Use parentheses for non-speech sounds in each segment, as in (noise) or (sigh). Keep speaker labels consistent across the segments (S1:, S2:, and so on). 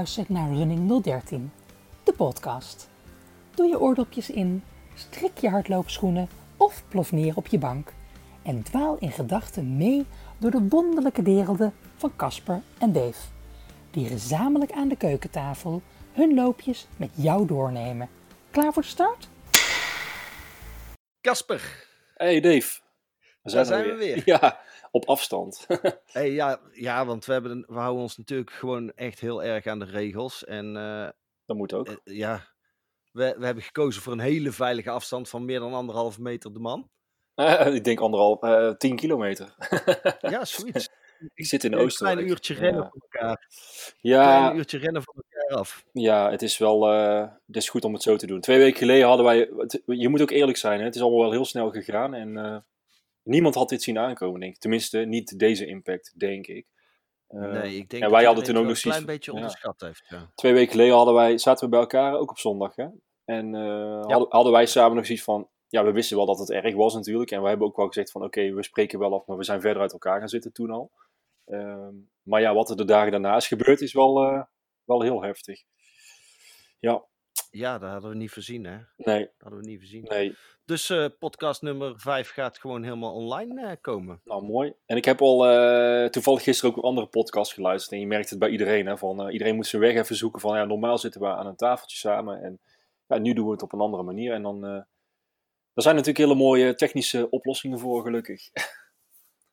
S1: Luistert naar Running 013, de podcast. Doe je oordopjes in, strik je hardloopschoenen of plof neer op je bank en dwaal in gedachten mee door de wonderlijke werelden van Casper en Dave, die gezamenlijk aan de keukentafel hun loopjes met jou doornemen. Klaar voor de start?
S2: Casper,
S3: Hey Dave. We
S2: daar zijn we weer. (laughs)
S3: Ja, op afstand. (laughs)
S2: Hey, ja, ja, want we, hebben, een- we houden ons natuurlijk gewoon echt heel erg aan de regels. En eh,
S3: Dat moet ook.
S2: eh, ja, we, we hebben gekozen voor een hele veilige afstand van meer dan anderhalve meter de man. (laughs)
S3: Ik denk anderhalf, eh 10 kilometer.
S2: Ja, (laughs) zoiets.
S3: ik zit in
S2: Een
S3: Oostenrijk.
S2: klein uurtje rennen
S3: Ja.
S2: van elkaar. Een
S3: Ja,
S2: klein uurtje rennen van elkaar af.
S3: ja, het is wel het is goed om het zo te doen. Twee weken geleden hadden wij... het- je moet ook eerlijk zijn, hè, het is allemaal wel heel snel gegaan. En niemand had dit zien aankomen, denk ik. Tenminste, niet deze impact, denk ik. Eh,
S2: nee, ik denk
S3: en
S2: dat
S3: wij hadden toen ook nog
S2: een klein beetje
S3: ja.
S2: onderschat heeft. Ja.
S3: Twee weken geleden hadden wij, zaten we bij elkaar, ook op zondag. Hè? En eh, hadden, hadden wij samen nog zoiets van... Ja, we wisten wel dat het erg was natuurlijk. En we hebben ook wel gezegd van... Oké, we spreken wel af, maar we zijn verder uit elkaar gaan zitten toen al. Ehm, maar ja, wat er de dagen daarna is gebeurd, is wel, eh, wel heel heftig. Ja,
S2: ja, dat hadden we niet voorzien, hè. Dat
S3: nee,
S2: hadden we niet voorzien.
S3: nee.
S2: Dus eh, podcast nummer 5 gaat gewoon helemaal online eh, komen.
S3: Nou, mooi. En ik heb al eh, toevallig gisteren ook een andere podcast geluisterd. En je merkt het bij iedereen. Hè, van, iedereen moet zijn weg even zoeken. Van ja, normaal zitten we aan een tafeltje samen. En ja, nu doen we het op een andere manier. En dan. er zijn natuurlijk hele mooie technische oplossingen voor, gelukkig.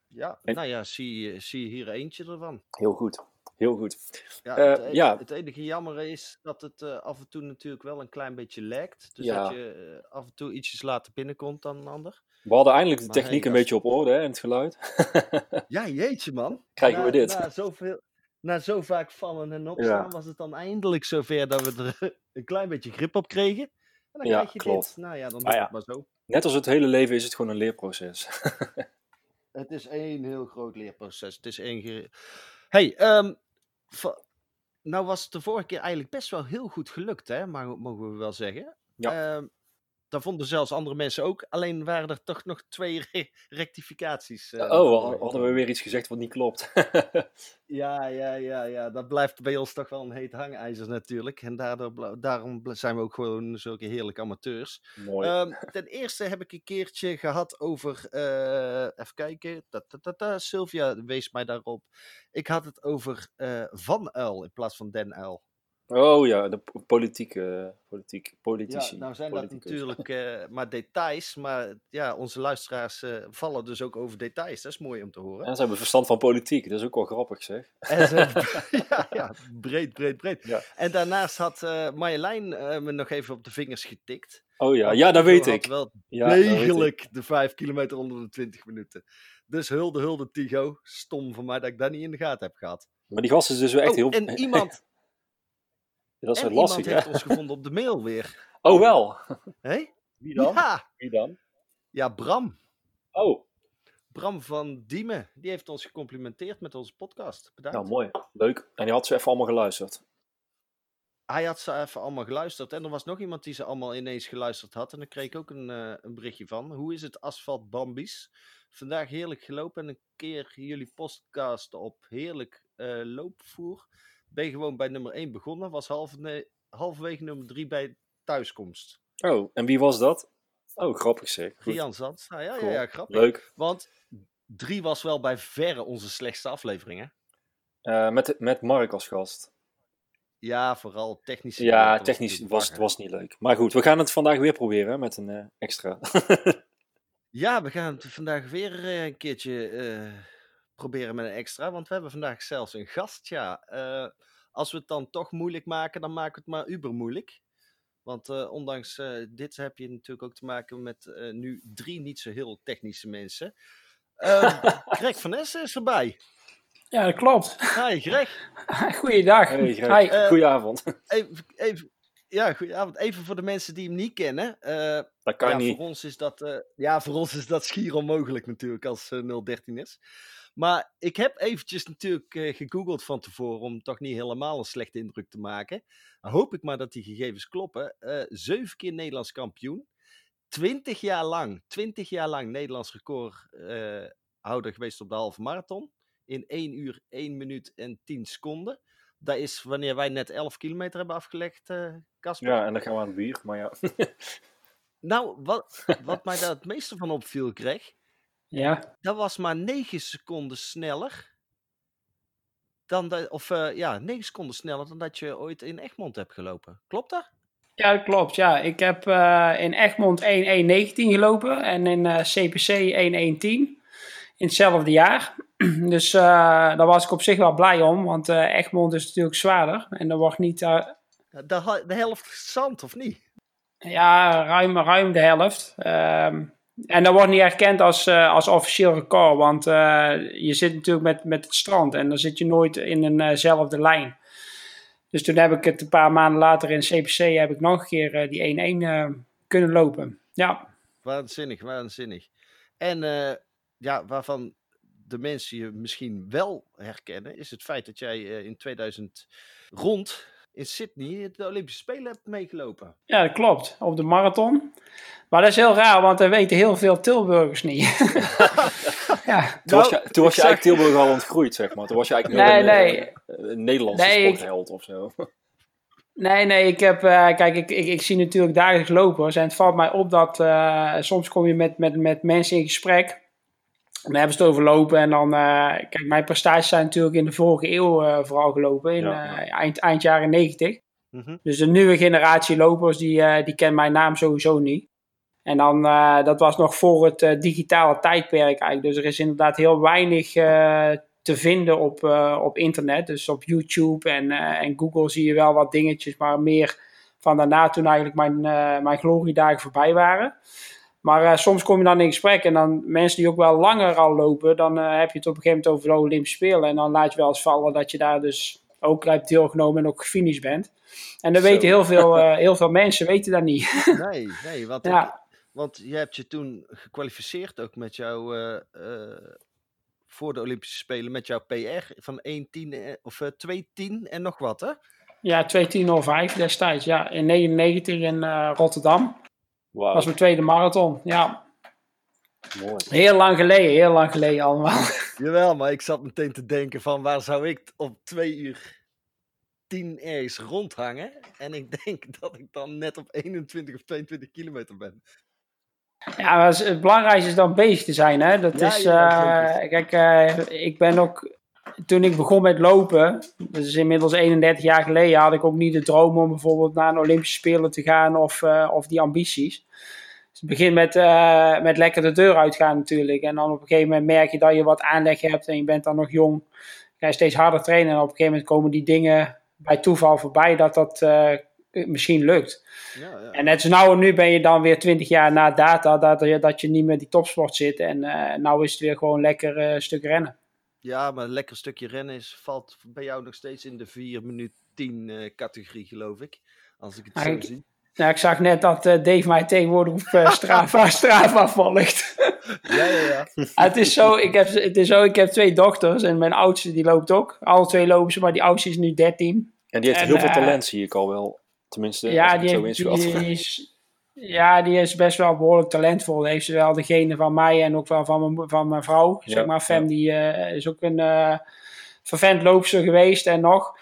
S2: Ja,
S3: En-
S2: nou ja, zie, zie je hier eentje ervan.
S3: Heel goed. Heel goed.
S2: Ja,
S3: Eh,
S2: het, e-
S3: ja.
S2: het enige jammer is dat het eh, af en toe natuurlijk wel een klein beetje lekt. Dus
S3: Ja.
S2: dat je eh, af en toe ietsjes later binnenkomt dan een ander.
S3: We hadden eindelijk de techniek
S2: hey,
S3: een beetje op orde hè, en het geluid. (laughs)
S2: Ja, jeetje man.
S3: Krijgen we
S2: Na-
S3: dit.
S2: Na, zoveel, na zo vaak vallen en opstaan
S3: Ja.
S2: was het dan eindelijk zover dat we er (laughs) een klein beetje grip op kregen. En dan
S3: Ja,
S2: krijg je
S3: klopt.
S2: dit. Nou ja, dan doe
S3: ja.
S2: het maar zo.
S3: Net als het hele leven is het gewoon een leerproces. (laughs)
S2: Het is één heel groot leerproces. Het is één... ge- hey, ehm, nou was het de vorige keer eigenlijk best wel heel goed gelukt, hè? Maar mogen we wel zeggen.
S3: Ja.
S2: Ehm, dat vonden zelfs andere mensen ook. Alleen waren er toch nog twee (laughs) re- rectificaties. eh,
S3: oh, hadden we weer iets gezegd wat niet klopt. (laughs)
S2: Ja, ja, ja, ja. Dat blijft bij ons toch wel een heet hangijzer natuurlijk. En daardoor, daarom zijn we ook gewoon zulke heerlijke amateurs.
S3: Mooi.
S2: Ehm, ten eerste heb ik een keertje gehad over. eh, even kijken. Ta, ta, ta. Sylvia wees mij daarop. Ik had het over eh, Van Uil in plaats van Den Uil.
S3: Oh ja, de po- politieke, politiek, politici.
S2: Ja, nou zijn dat natuurlijk eh, maar details. Maar ja, onze luisteraars eh, vallen dus ook over details. Dat is mooi om te horen.
S3: En ze hebben verstand van politiek, dat is ook wel grappig zeg.
S2: En ze- (laughs) (laughs) ja, ja, breed, breed, breed.
S3: Ja.
S2: En daarnaast had eh Marjolein eh, me nog even op de vingers getikt.
S3: Oh ja, ja, dat weet ik.
S2: wel
S3: Ja, ik.
S2: degelijk de 5 kilometer onder de 20 minuten. Dus hulde, hulde, Tigo. Stom van mij dat ik dat niet in de gaten heb gehad.
S3: Maar die gast is dus wel echt
S2: Oh,
S3: heel...
S2: En (laughs) iemand,
S3: dat is
S2: en
S3: lastig,
S2: iemand
S3: hè?
S2: heeft ons gevonden op de mail weer. (laughs)
S3: Oh wel.
S2: Hé? (laughs)
S3: Wie
S2: Ja,
S3: Wie dan?
S2: ja, Bram.
S3: Oh,
S2: Bram van Diemen. Die heeft ons gecomplimenteerd met onze podcast. Bedankt.
S3: nou mooi. Leuk. En die had ze even allemaal geluisterd.
S2: Hij had ze even allemaal geluisterd. En er was nog iemand die ze allemaal ineens geluisterd had. En daar kreeg ik ook een, eh, een berichtje van. Hoe is het asfalt Bambies? Vandaag heerlijk gelopen en een keer jullie podcast op heerlijk eh, loopvoer. Ben gewoon bij nummer 1 begonnen. Was halverwege nummer 3 bij thuiskomst.
S3: Oh, en wie was dat? Oh, grappig zeg.
S2: Rian Zands. Nou ja, ja,
S3: Cool.
S2: ja, grappig.
S3: Leuk.
S2: Want 3 was wel bij verre onze slechtste aflevering, hè?
S3: Eh, met, met Mark als gast.
S2: Ja, vooral technisch.
S3: Ja, technisch was het was niet leuk. Maar goed, we gaan het vandaag weer proberen met een eh, extra. (laughs)
S2: Ja, we gaan het vandaag weer eh, een keertje proberen met een extra. Want we hebben vandaag zelfs een gast. Ja, Eh, als we het dan toch moeilijk maken, dan maken we het maar uber moeilijk. Want eh, ondanks eh, dit heb je natuurlijk ook te maken met eh, nu drie niet zo heel technische mensen. Ehm, (laughs) Greg van Essen is erbij.
S1: Ja, dat klopt.
S2: Hi Greg. (laughs)
S1: Goeiedag.
S3: Hey, Greg.
S1: Hi.
S3: Goedenavond.
S2: Even, even, ja, goedenavond. Even voor de mensen die hem niet kennen. Eh,
S3: Dat kan
S2: ja,
S3: niet.
S2: Voor ons is dat, eh, ja, voor ons is dat schier onmogelijk natuurlijk als eh 013 is. Maar ik heb eventjes natuurlijk eh, gegoogeld van tevoren om toch niet helemaal een slechte indruk te maken. Dan hoop ik maar dat die gegevens kloppen. Eh, zeven keer Nederlands kampioen. Twintig jaar lang, twintig jaar lang Nederlands recordhouder geweest op de halve marathon. In 1 uur, 1 minuut en 10 seconden. dat is wanneer wij net 11 kilometer hebben afgelegd, uh, Casper.
S3: Ja, en dan gaan we aan het bier, maar ja. (laughs)
S2: nou, wat, (laughs) wat mij daar het meeste van opviel, kreeg.
S4: Ja.
S2: Dat was maar 9 seconden sneller. Dan de, of uh, ja, 9 seconden sneller dan dat je ooit in Egmond hebt gelopen. Klopt dat?
S4: Ja, dat klopt. Ja. Ik heb uh, in Egmond 1.1.19 gelopen en in uh, CPC 1.1.10 in hetzelfde jaar. (clears throat) dus uh, daar was ik op zich wel blij om, want Egmond is natuurlijk zwaarder en er wordt niet...
S2: De, de, helft zand, of niet?
S4: Ja, ruim, ruim de helft. Um, en dat wordt niet erkend als, uh, als officieel record, want uh, je zit natuurlijk met, met het strand en dan zit je nooit in eenzelfde uh lijn. Dus toen heb ik het een paar maanden later in CPC heb ik nog een keer die 1-1 kunnen lopen. Ja.
S2: Waanzinnig, waanzinnig. En ja, waarvan de mensen je misschien wel herkennen, is het feit dat jij in 2000 rond in Sydney de Olympische Spelen hebt meegelopen.
S4: Ja, dat klopt. Op de marathon. Maar dat is heel raar, want dat weten heel veel Tilburgers niet. (laughs)
S3: ja. Toen was je, toen was je eigenlijk Tilburg al ontgroeid, zeg maar. Toen was je eigenlijk
S4: nee,
S3: een,
S4: nee.
S3: een, een Nederlandse nee, sportheld of zo.
S4: Nee, nee, ik heb, uh, kijk, ik, ik, ik, zie natuurlijk dagelijks lopers en het valt mij op dat uh, soms kom je met, met, met mensen in gesprek dan hebben ze het over lopen en dan, uh, kijk, mijn prestaties zijn natuurlijk in de vorige eeuw vooral gelopen, in ja, ja. eind, eind jaren negentig. Mm -hmm. Dus de nieuwe generatie lopers, die, die kent mijn naam sowieso niet. En dan, uh, dat was nog voor het uh, digitale tijdperk eigenlijk. Dus er is inderdaad heel weinig uh, te vinden op, op internet. Dus op YouTube en, en Google zie je wel wat dingetjes, maar meer van daarna toen eigenlijk mijn, mijn gloriedagen voorbij waren. Maar soms kom je dan in gesprek en dan mensen die ook wel langer al lopen, dan heb je het op een gegeven moment over de Olympische Spelen. En dan laat je wel eens vallen dat je daar dus ook hebt deelgenomen en ook gefinished bent. En dan weten heel veel, heel veel mensen weten dat niet. (laughs)
S2: Nee, nee, want ja. ik, want je hebt je toen gekwalificeerd ook met jouw. Voor de Olympische Spelen met jouw PR van 1.10 of uh, 2.10 en nog wat, hè?
S4: Ja, 2.10.05 destijds. Ja, in 99 in Rotterdam.
S3: Wow.
S4: was mijn tweede marathon. Ja.
S3: Mooi.
S4: Heel lang geleden, heel lang geleden allemaal. (laughs)
S2: Jawel, maar ik zat meteen te denken van waar zou ik op 2 uur 10 ergens rondhangen? En ik denk (laughs) dat ik dan net op 21 of 22 kilometer ben.
S4: Ja, het belangrijkste is dan bezig te zijn. Hè? Dat
S2: Ja,
S4: is, eh, kijk, eh, ik ben ook, toen ik begon met lopen, dat is inmiddels 31 jaar geleden, had ik ook niet de droom om bijvoorbeeld naar een Olympische Spelen te gaan of, eh, of die ambities. Dus het begint met, eh, met lekker de deur uitgaan natuurlijk. En dan op een gegeven moment merk je dat je wat aanleg hebt en je bent dan nog jong. Ga je steeds harder trainen en op een gegeven moment komen die dingen bij toeval voorbij dat dat eh, misschien lukt.
S2: Ja, ja.
S4: En net zo nou en nu ben je dan weer 20 jaar na data dat je, dat je niet meer die topsport zit. En nou is het weer gewoon lekker eh, stuk rennen.
S2: Ja, maar een lekker stukje rennen is, valt bij jou nog steeds in de 4 minuut 10 eh, categorie, geloof ik. Als ik het
S4: Maar
S2: zo
S4: ik-
S2: zie.
S4: Nou, ik zag net dat eh, Dave mij tegenwoordig op eh, Strava, Strava volgt.
S2: Ja, ja, ja. (laughs)
S4: Het, is zo, ik heb, het is zo, ik heb twee dochters en mijn oudste die loopt ook. Alle twee lopen ze, maar die oudste is nu 13.
S3: En die heeft
S4: En,
S3: heel veel talent, zie ik al wel. Tenminste, als
S4: Ja
S3: ik
S4: die,
S3: het zo
S4: heeft,
S3: inschat.
S4: die is, ja, die is best wel behoorlijk talentvol. Heeft ze wel degene van mij en ook wel van mijn, van mijn vrouw.
S3: Ja,
S4: zeg maar, Fem,
S3: ja.
S4: die eh, is ook een eh vervent loopster geweest en nog.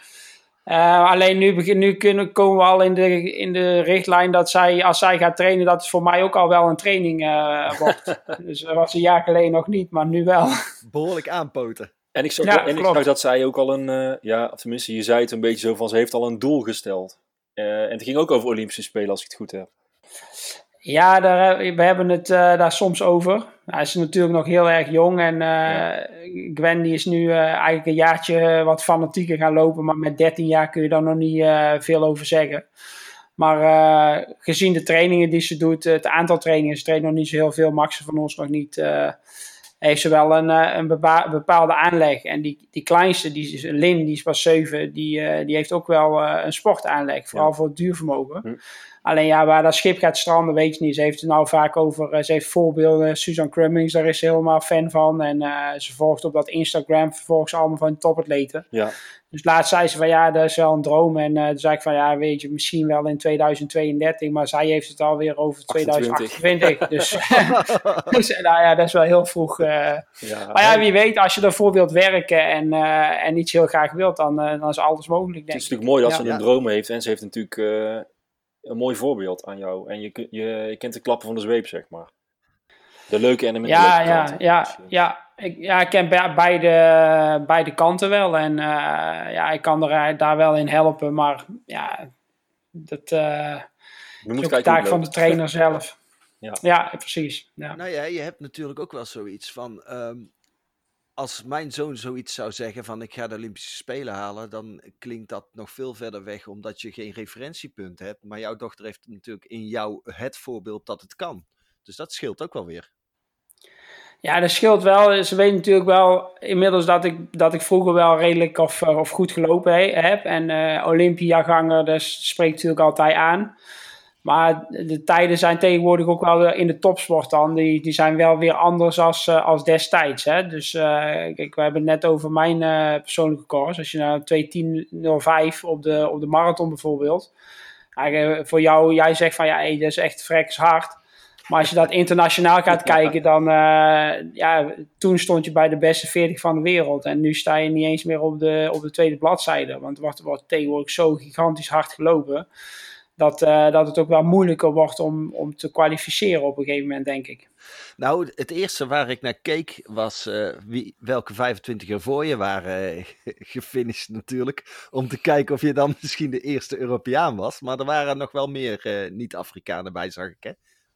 S4: Eh, alleen nu, begin, nu kunnen, komen we al in de, in de richtlijn dat zij, als zij gaat trainen, dat het voor mij ook al wel een training eh, (laughs) wordt. dus dat was een jaar geleden nog niet, maar nu wel.
S2: Behoorlijk aanpoten.
S3: En ik zag,
S4: Ja,
S3: en ik zag dat zij ook al een, eh, ja, of tenminste, je zei het een beetje zo van, ze heeft al een doel gesteld. Eh, en het ging ook over Olympische Spelen, als ik het goed heb.
S4: Ja, daar, heb- we hebben het eh, daar soms over. Hij is natuurlijk nog heel erg jong en eh,
S3: Ja.
S4: Gwen die is nu eh, eigenlijk een jaartje wat fanatieker gaan lopen, maar met 13 jaar kun je daar nog niet eh, veel over zeggen. Maar eh, gezien de trainingen die ze doet, het aantal trainingen, ze traint nog niet zo heel veel, mag ze van ons nog niet, eh, heeft ze wel een, eh, een bepa- bepaalde aanleg. En die, die kleinste, die is, Lin, die is pas 7, die, eh, die heeft ook wel eh, een sportaanleg, vooral voor het duurvermogen.
S3: Hm.
S4: Alleen ja, waar dat schip gaat stranden, weet je niet. Ze heeft het nou vaak over, eh, ze heeft voorbeelden. Susan Crummings, daar is ze helemaal fan van. En eh, ze volgt op dat Instagram, vervolgens allemaal van topatleten.
S3: Ja,
S4: Dus laatst zei ze van ja, dat is wel een droom. En uh, toen zei ik van ja, weet je, misschien wel in 2032, maar zij heeft het alweer over 2028. dus, (laughs) dus nou ja, dat is wel heel vroeg. Uh, ja, maar ja, wie weet, als je ervoor wilt werken en, uh, en iets heel graag wilt, dan, dan is alles mogelijk.
S3: het is natuurlijk mooi dat ze een droom heeft en ze heeft natuurlijk een mooi voorbeeld aan jou. En je, je, je kent de klappen van de zweep, zeg maar. De leuke en de minder
S4: ja,
S3: leuke
S4: ja, kanten. Ja, dus, ja, ik, ja, ik ken beide, beide kanten wel. En uh, ja, ik kan er daar wel in helpen. Maar ja, dat uh, is ook de taak van de trainer zelf. (laughs) ja. ja, precies. Ja.
S2: Nou ja, je hebt natuurlijk ook wel zoiets van... Um, als mijn zoon zoiets zou zeggen van ik ga de Olympische Spelen halen, dan klinkt dat nog veel verder weg omdat je geen referentiepunt hebt. Maar jouw dochter heeft natuurlijk in jou het voorbeeld dat het kan. Dus dat scheelt ook wel weer.
S4: Ja, dat scheelt wel. Ze weet natuurlijk wel inmiddels dat ik, dat ik vroeger wel redelijk of, eh, of goed gelopen heb. En uh, Olympiaganger, dat spreekt natuurlijk altijd aan. Maar de tijden zijn tegenwoordig ook wel in de topsport dan. Die, die zijn wel weer anders als, uh, als destijds. Hè? Dus uh, kijk, we hebben het net over mijn uh, persoonlijke course. Als je nou 2.10.05 op de, op de marathon bijvoorbeeld. voor jou, jij zegt van ja, hey, dat is echt freks hard. Maar als je dat internationaal gaat (laughs) kijken, dan uh, ja, toen stond je bij de beste 40 van de wereld. En nu sta je niet eens meer op de, op de tweede bladzijde. Want er wordt, wordt tegenwoordig zo gigantisch hard gelopen. Dat, uh, dat het ook wel moeilijker wordt om, om te kwalificeren op een gegeven moment, denk ik.
S2: Nou, het eerste waar ik naar keek was uh, wie, welke 25 er voor je waren (laughs) gefinished natuurlijk. Om te kijken of je dan (laughs) misschien de eerste Europeaan was. Maar er waren nog wel meer niet-Afrikanen bij, zag ik hè?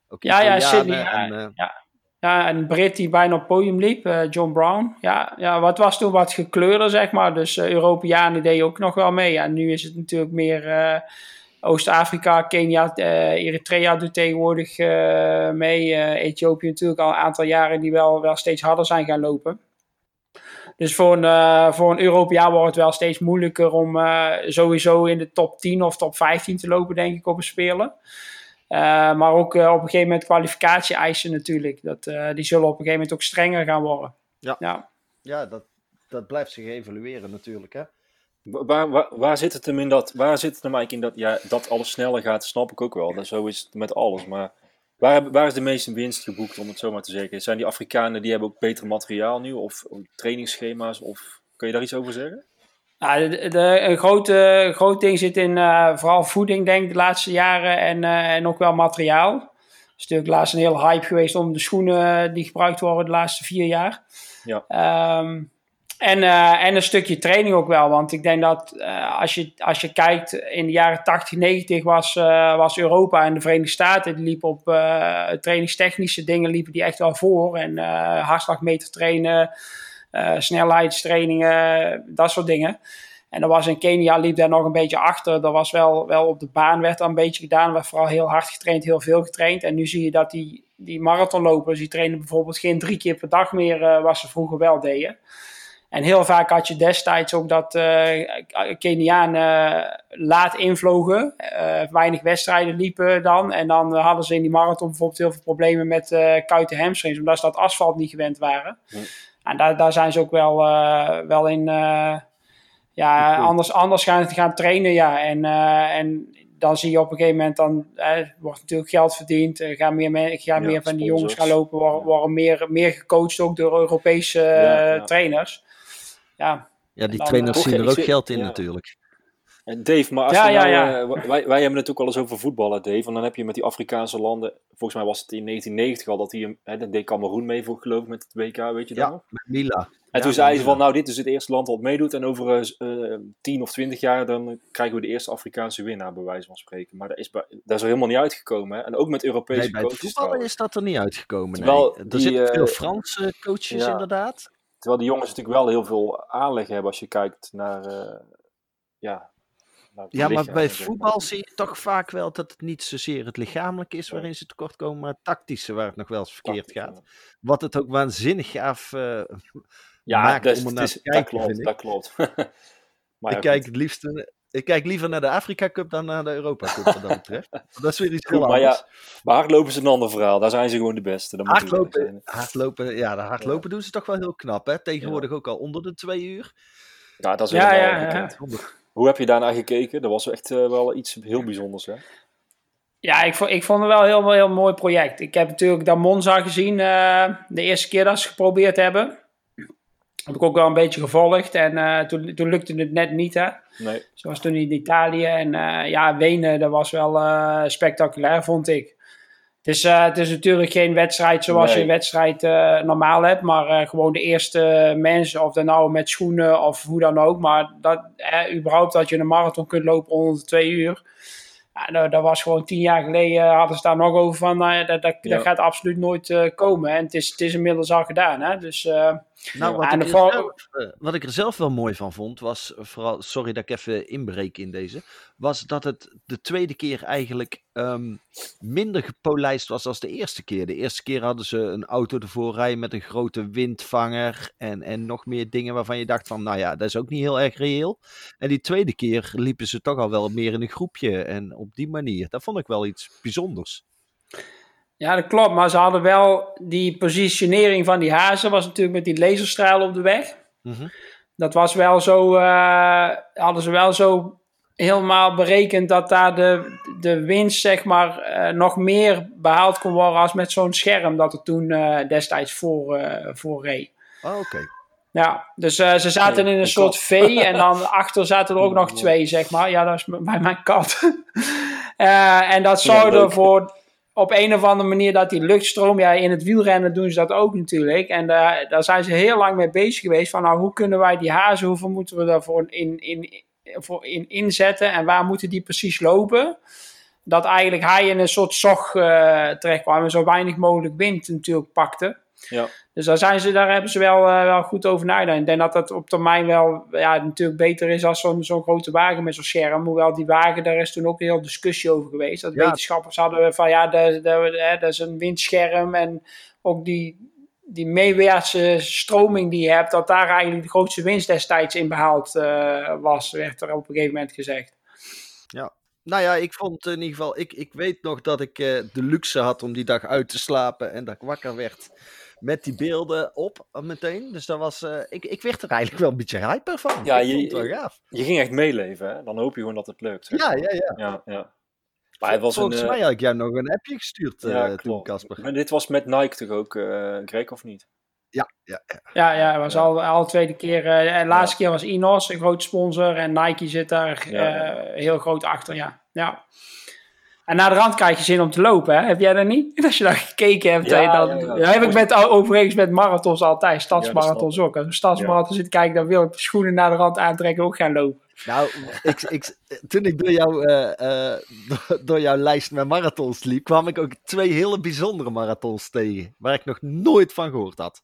S4: Ook ja, ja, Sydney. En, ja, ja. ja, een Brit die bijna op het podium liep, uh, John Brown. Ja, ja, wat was toen wat gekleurder, zeg maar. Dus uh, Europeanen deden ook nog wel mee. Ja, nu is het natuurlijk meer uh, Oost-Afrika, Kenia, Eritrea doet tegenwoordig mee. Ethiopië natuurlijk al een aantal jaren die wel, wel steeds harder zijn gaan lopen. Dus voor een, voor een Europeaan wordt het wel steeds moeilijker om sowieso in de top 10 of top 15 te lopen, denk ik, op een Spelen. Uh, maar ook op een gegeven moment kwalificatie-eisen natuurlijk. Dat, die zullen op een gegeven moment ook strenger gaan worden.
S2: Ja, ja. ja dat, dat blijft zich evalueren natuurlijk. Hè?
S3: Waar, waar, waar, zit het hem in dat, waar zit het hem eigenlijk in dat, ja, dat alles sneller gaat, snap ik ook wel. Dat, zo is het met alles. Maar waar, waar is de meeste winst geboekt, om het zo maar te zeggen? Zijn die Afrikanen, die hebben ook beter materiaal nu? Of trainingsschema's? Of kun je daar iets over zeggen?
S4: Nou, de, de, een grote, groot ding zit in uh, vooral voeding, denk ik, de laatste jaren en, uh, en ook wel materiaal. Het is natuurlijk laatst een hele hype geweest om de schoenen die gebruikt worden de laatste vier jaar. Ja. Um, en, uh, en een stukje training ook wel. Want ik denk dat als, je, als je kijkt, in de jaren 80, 90 was, was Europa en de Verenigde Staten. Die liepen op trainingstechnische dingen liepen die echt wel voor. En hartslagmeter trainen. Snelheidstrainingen, dat soort dingen. En er was in Kenia liep daar nog een beetje achter. Er was wel, wel op de baan werd een beetje gedaan. werd vooral heel hard getraind, heel veel getraind. En nu zie je dat die, die marathonlopers, die trainen bijvoorbeeld geen drie keer per dag meer, wat ze vroeger wel deden. En heel vaak had je destijds ook dat uh, Kenianen laat invlogen. Uh, weinig wedstrijden liepen dan. En dan hadden ze in die marathon bijvoorbeeld heel veel problemen met uh, kuiten hamstrings. Omdat ze dat asfalt niet gewend waren. En daar, daar zijn ze ook wel, wel in ja, anders, anders gaan, gaan trainen. Ja. En, en dan zie je op een gegeven moment, dan wordt natuurlijk geld verdiend. gaan meer, gaan ja, meer van die jongens gaan lopen, worden, worden meer, meer gecoacht ook door Europese ja, trainers. Ja,
S2: ja die dan, trainers zien er ook geld in natuurlijk.
S3: En Dave, maar als ja, nou, ja, wij, wij hebben het ook al eens over voetballen, Dave. En dan heb je met die Afrikaanse landen, volgens mij was het in 1990 al dat hij, hè, dat deed Cameroen mee voor geloof ik met het WK, weet je dat
S2: ja, met Mila.
S3: En toen zei ze van, nou dit is het eerste land dat meedoet en over uh, 10 of 20 jaar dan krijgen we de eerste Afrikaanse winnaar, bij wijze van spreken. Maar dat is, dat is er helemaal niet uitgekomen. Hè? En ook met Europese nee, bij
S2: coaches. voetballen is dat er niet uitgekomen. Terwijl nee. Er zitten veel Franse coaches inderdaad.
S3: Terwijl die jongens natuurlijk wel heel veel aanleg hebben als je kijkt naar... Uh, ja,
S2: ja, maar bij voetbal zie je toch vaak wel dat het niet zozeer het lichamelijke is waarin ze tekort komen, maar het tactische waar het nog wel eens verkeerd gaat. Wat het ook waanzinnig gaaf uh, ja, maakt dus, om er naar te kijken.
S3: Dat klopt, dat (laughs) klopt.
S2: maar ik, kijk het liefst, ik kijk liever naar de Afrika Cup dan naar de Europa Cup wat dat betreft. (laughs) dat is weer iets heel
S3: maar Ja, maar hardlopen is een ander verhaal. Daar zijn ze gewoon de beste. Dan
S2: hardlopen, hardlopen, ja, de hardlopen ja. doen ze toch wel heel knap. Hè? Tegenwoordig ja. ook al onder de twee uur.
S3: Ja, dat is
S4: Ja,
S3: helemaal
S4: ja.
S3: Hoe heb je daarnaar gekeken? Dat was echt eh, wel iets heel bijzonders, hè?
S4: Ja, ik vond, ik vond het wel een heel, heel mooi project. Ik heb natuurlijk dat Monza gezien eh, de eerste keer dat ze het geprobeerd hebben. Heb ik ook wel een beetje gevolgd en eh, toen, toen lukte het net niet, hè.
S3: Nee.
S4: Zoals toen in Italië. En eh, ja, Wenen, dat was wel eh, spectaculair, vond ik. Het is, het is natuurlijk geen wedstrijd zoals
S3: Nee.
S4: je een wedstrijd normaal hebt. Maar gewoon de eerste mensen, of dan nou met schoenen of hoe dan ook. Maar dat, überhaupt dat je een marathon kunt lopen onder de twee uur. Nou, dat was gewoon tien jaar geleden, hadden ze daar nog over van, nou dat, dat,
S3: Ja.
S4: dat gaat absoluut nooit komen. En het is, het is inmiddels al gedaan. Hè? Dus
S2: Nou, wat, ik
S4: de
S2: er
S4: val-
S2: zelf, eh, wat ik er zelf wel mooi van vond, was vooral, sorry dat ik even inbreek in deze, was dat het de tweede keer eigenlijk ehm, minder gepolijst was als de eerste keer. De eerste keer hadden ze een auto ervoor rijden met een grote windvanger en, en nog meer dingen waarvan je dacht van, nou ja, dat is ook niet heel erg reëel. En die tweede keer liepen ze toch al wel meer in een groepje en op die manier. Dat vond ik wel iets bijzonders.
S4: Ja, dat klopt. Maar ze hadden wel die positionering van die hazen, was natuurlijk met die laserstralen op de weg.
S2: Mhm.
S4: Dat was wel zo, eh, hadden ze wel zo helemaal berekend dat daar de, de winst, zeg maar, eh, nog meer behaald kon worden als met zo'n scherm dat er toen eh, destijds voor, voor reed.
S2: Oh, oké.
S4: Ja, dus ze zaten
S3: Nee,
S4: in een soort
S3: kat.
S4: V en dan (laughs) achter zaten er ook nog twee, zeg maar. Ja, dat is bij mijn kat. (laughs) En dat
S3: Ja,
S4: zorgde
S3: leuk.
S4: ervoor op een of andere manier dat die luchtstroom, ja, in het wielrennen doen ze dat ook natuurlijk. En daar daar zijn ze heel lang mee bezig geweest van, nou, hoe kunnen wij die hazen, hoeveel moeten we daarvoor in, in, voor in inzetten en waar moeten die precies lopen? Dat eigenlijk hij in een soort zog eh terecht kwam en zo weinig mogelijk wind natuurlijk pakte.
S3: Ja.
S4: Dus daar, zijn ze, daar hebben ze wel, eh, wel goed over nagedacht. Ik denk dat dat op termijn wel ja, natuurlijk beter is als zo'n zo'n grote wagen met zo'n scherm. Hoewel die wagen, daar is toen ook heel discussie over geweest. Dat
S2: Ja.
S4: wetenschappers hadden van ja, dat, dat, hè, dat is een windscherm. En ook die, die meewaartse stroming die je hebt, dat daar eigenlijk de grootste winst destijds in behaald eh, was, werd er op een gegeven moment gezegd.
S2: Nou ja, ik vond in ieder geval, ik, ik weet nog dat ik eh, de luxe had om die dag uit te slapen en dat ik wakker werd met die beelden op eh, meteen. Dus dat was, eh, ik, ik werd er eigenlijk wel een beetje hyper van.
S3: Ja, je-
S2: vond het wel gaaf.
S3: Je ging echt meeleven, hè? Dan hoop je gewoon dat het lukt.
S2: Ja, ja, ja.
S3: Ja, ja. Maar het was
S2: Volgens
S3: een, eh,
S2: mij had ik jou nog een appje gestuurd eh,
S3: ja,
S2: toen. Casper.
S3: Maar dit was met Nike toch ook, eh Greg, of niet?
S2: Ja, ja, ja.
S4: Ja, ja, het was
S3: Ja.
S4: al, al tweede keer. eh, de laatste keer was Inos, een grote sponsor. En Nike zit daar
S3: Ja.
S4: eh, heel groot achter, ja. ja. En naar de rand krijg je zin om te lopen, hè? Heb jij dat niet? (laughs) Als je daar gekeken hebt.
S3: Ja,
S4: dan,
S3: ja, ja.
S4: dat heb ik met, overigens met marathons altijd. Stadsmarathons ook. Als ik een stadsmarathon zit kijken, dan wil ik schoenen naar de rand aantrekken en ook gaan lopen.
S2: Nou, ik, ik, toen ik door, jou, eh, eh, (laughs) door, jouw lijst met marathons liep, kwam ik ook twee hele bijzondere marathons tegen, waar ik nog nooit van gehoord had.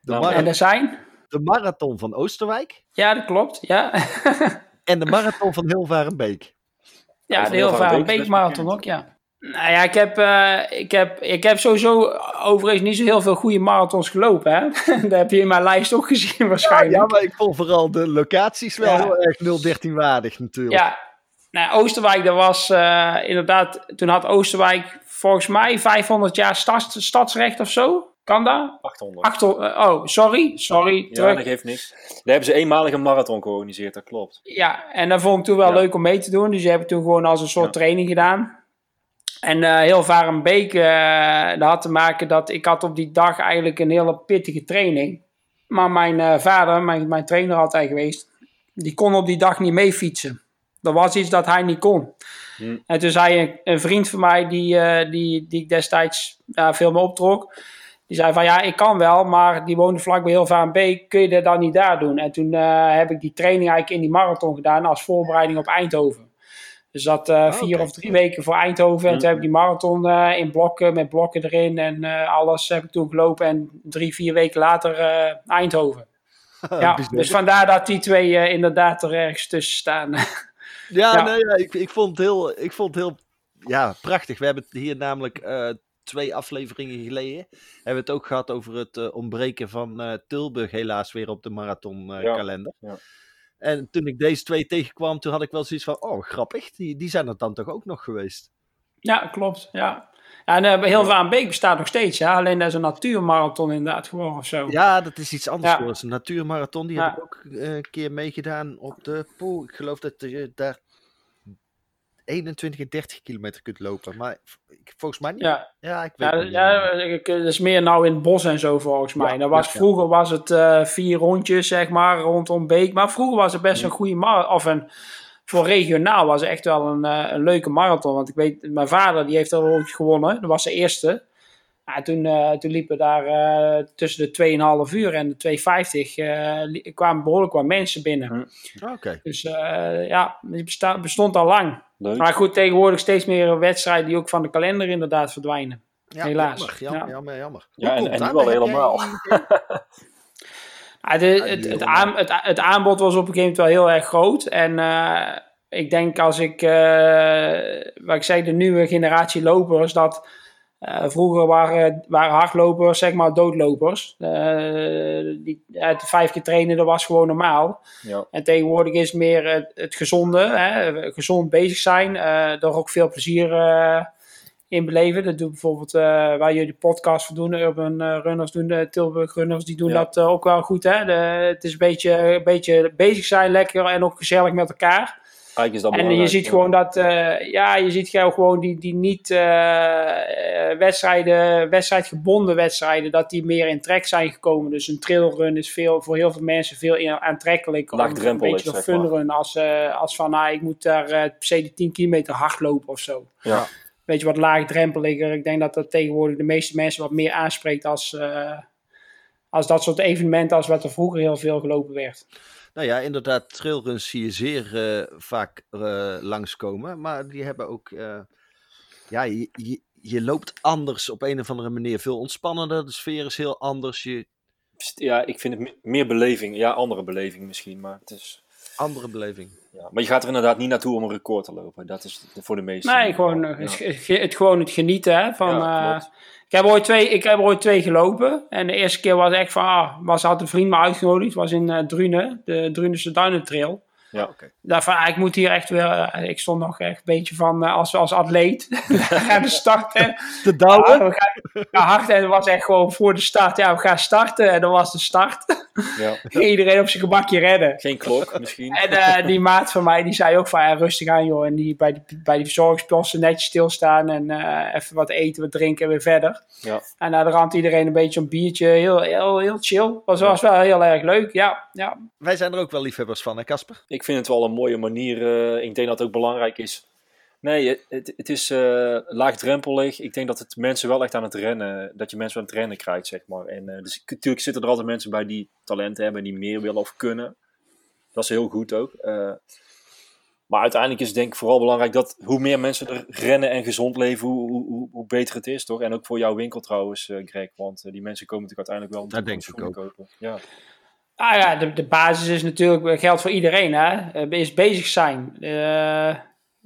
S2: De,
S3: Nou,
S4: En er zijn?
S2: de marathon van Oosterwijk
S4: Ja, dat klopt. Ja, (laughs)
S2: en de marathon van Hilvarenbeek.
S4: Ja de heel vaak beekmarathon ook, ja. Nou ja, ik heb, eh, ik, heb, ik heb sowieso overigens niet zo heel veel goede marathons gelopen. Hè? (laughs) dat heb je in mijn lijst ook gezien waarschijnlijk.
S2: Ja, maar ik vond vooral de locaties wel
S4: Ja.
S2: heel erg 013 waardig natuurlijk.
S4: Ja, nou, Oosterwijk, dat was eh, inderdaad, toen had Oosterwijk volgens mij 500 jaar stads, stadsrecht of zo. Kan dat?
S3: 800.
S4: Achter, eh, oh, sorry, sorry,
S3: ja,
S4: terug.
S3: dat geeft niks. Daar hebben ze eenmalig een marathon georganiseerd, dat klopt.
S4: Ja, en dat vond ik toen wel
S3: Ja.
S4: leuk om mee te doen. Dus die heb ik toen gewoon als een soort
S3: Ja.
S4: training gedaan. En eh heel Varenbeek, eh dat had te maken dat ik had op die dag eigenlijk een hele pittige training. Maar mijn vader, mijn, mijn trainer altijd geweest, die kon op die dag niet mee fietsen. Er was iets dat hij niet kon.
S3: Hm.
S4: En toen zei een, een vriend van mij, die, die, die ik destijds veel mee optrok, die zei van ja, ik kan wel, maar die woonde vlakbij heel Varenbeek, kun je dat dan niet daar doen? En toen eh, heb ik die training eigenlijk in die marathon gedaan als voorbereiding op Eindhoven. Dus dat eh, vier
S2: oké.
S4: of drie weken voor Eindhoven. En toen heb ik die marathon eh, in blokken, met blokken erin en alles heb ik toen gelopen. En drie, vier weken later Eindhoven. (laughs) Ja, dus vandaar dat die twee inderdaad er ergens tussen staan. (laughs)
S2: Ja,
S4: Ja.
S2: nee, ja, ik, ik, vond het heel, ik vond het heel ja, prachtig. We hebben het hier namelijk twee afleveringen geleden. Hebben we het ook gehad over het eh, ontbreken van eh, Tilburg helaas weer op de marathonkalender.
S3: Ja,
S2: kalender.
S3: ja.
S2: En toen ik deze twee tegenkwam, toen had ik wel zoiets van, oh grappig, die, die zijn er dan toch ook nog geweest.
S4: Ja, klopt. Ja. Ja, en uh, heel Vaanbeek bestaat nog steeds, ja. Alleen dat is een natuurmarathon inderdaad geworden of zo.
S2: Ja, dat is iets anders ja. Een natuurmarathon, die ja. heb ik ook uh, een keer meegedaan op de pool. Ik geloof dat je daar 21 en 30 kilometer kunt lopen. Maar volgens mij niet.
S4: Ja,
S2: ja ik weet
S4: ja,
S2: niet.
S4: Ja, ik, dat is meer nou in het bos en zo volgens mij. dat was, Vroeger was het uh, vier rondjes, zeg maar, rondom Beek. Maar vroeger was het best een goede marathon. Of een, voor regionaal was het echt wel een, uh, een leuke marathon. Want ik weet, mijn vader die heeft er ooit gewonnen. Dat was de eerste. Toen, uh, toen liepen daar uh, tussen de 2,5 uur en de 2,50 uh, kwamen behoorlijk wat mensen binnen.
S2: Oké. Okay.
S4: Dus ja, die bestond al lang. Leuk. Maar goed, tegenwoordig steeds meer wedstrijden die ook van de kalender inderdaad verdwijnen.
S2: Ja,
S4: Helaas.
S2: Jammer, jammer, ja. jammer. jammer.
S3: Ja, en, en nu al helemaal. (laughs)
S4: ja, de, het, het, aan, het, het, aanbod was op een gegeven moment wel heel erg groot. En uh, ik denk als ik, uh, wat ik zei, de nieuwe generatie lopers, dat uh, vroeger waren, waren hardlopers, zeg maar, doodlopers. die, het vijf keer trainen, dat was gewoon normaal.
S3: Ja.
S4: En tegenwoordig is meer het, het gezonde, hè, gezond bezig zijn, er ook veel plezier in beleven. Dat doet bijvoorbeeld uh, waar jullie podcast voor doen, Urban uh, Runners doen, de Tilburg Runners, die doen
S3: Ja.
S4: dat uh, ook wel goed. Hè? De, het is een beetje, een beetje bezig zijn, lekker en ook gezellig met elkaar.
S3: Eigenlijk is dat
S4: En je ziet gewoon dat, eh, ja, je ziet gewoon die, die niet eh, wedstrijden, wedstrijdgebonden wedstrijden, dat die meer in trek zijn gekomen. Dus een trailrun is veel, voor heel veel mensen veel aantrekkelijker. Een beetje
S3: maar.
S4: funrun als, eh, als van, nou, ik moet daar per se de 10 kilometer hard lopen of zo.
S3: Ja.
S4: Beetje wat laagdrempeliger. Ik denk dat dat tegenwoordig de meeste mensen wat meer aanspreekt als, als dat soort evenementen als wat er vroeger heel veel gelopen werd.
S2: Nou ja, inderdaad, trailruns zie je zeer eh, vaak eh, langskomen. Maar die hebben ook... eh, ja, je, je, je loopt anders op een of andere manier. Veel ontspannender, de sfeer is heel anders. Je,
S3: ja, ik vind het me- meer beleving. Ja, andere beleving misschien, maar het is...
S2: andere beleving.
S3: Ja. Maar je gaat er inderdaad niet naartoe om een record te lopen. Dat is voor de meesten.
S4: Nee, gewoon,
S3: Ja.
S4: het, ge- het, gewoon het genieten hè, van...
S3: Ja, klopt.
S4: Ik, heb ooit twee, ik heb ooit twee gelopen. En de eerste keer was echt van... Ah, was, had een vriend me uitgenodigd. was in eh Drunen. De Drunense Duinentrail.
S3: Ja.
S2: Oké.
S4: Daarvan, ah, ik moet hier echt weer... eh, ik stond nog echt een beetje van... eh, als, als atleet. (laughs) aan (laughs) de start. Hè.
S2: Te
S4: Ja, we gaan ja, hard. En het was echt gewoon voor de start. Ja, we gaan starten. En dat was de start.
S3: Ja. (laughs)
S4: Iedereen op zijn gemakje redden.
S3: Geen klok misschien.
S4: En eh, die maat van mij, die zei ook van ja, rustig aan joh. En die bij die, bij die verzorgingsposten netjes stilstaan en eh, even wat eten, wat drinken en weer verder.
S3: Ja.
S4: En naar de rand iedereen een beetje een biertje, heel, heel, heel chill. Was, was wel heel erg leuk, ja. ja.
S2: Wij zijn er ook wel liefhebbers van, hè Casper?
S3: Ik vind het wel een mooie manier. eh, ik denk dat het ook belangrijk is. Nee, het- het, is eh, laagdrempelig. Ik denk dat het mensen wel echt aan het rennen, dat je mensen aan het rennen krijgt, zeg maar. En eh, dus natuurlijk zitten er altijd mensen bij die talent hebben, die meer willen of kunnen. Dat is heel goed ook. Maar uiteindelijk is het denk ik vooral belangrijk dat hoe meer mensen er rennen en gezond leven, hoe, hoe, hoe, beter het is, toch? En ook voor jouw winkel trouwens, Greg. Want die mensen komen natuurlijk uiteindelijk wel om te
S2: denk ik
S3: schoenen kopen. Ja.
S4: Ah ja, de, de basis is natuurlijk, geldt voor iedereen hè. Eh, Is bezig zijn. Eh,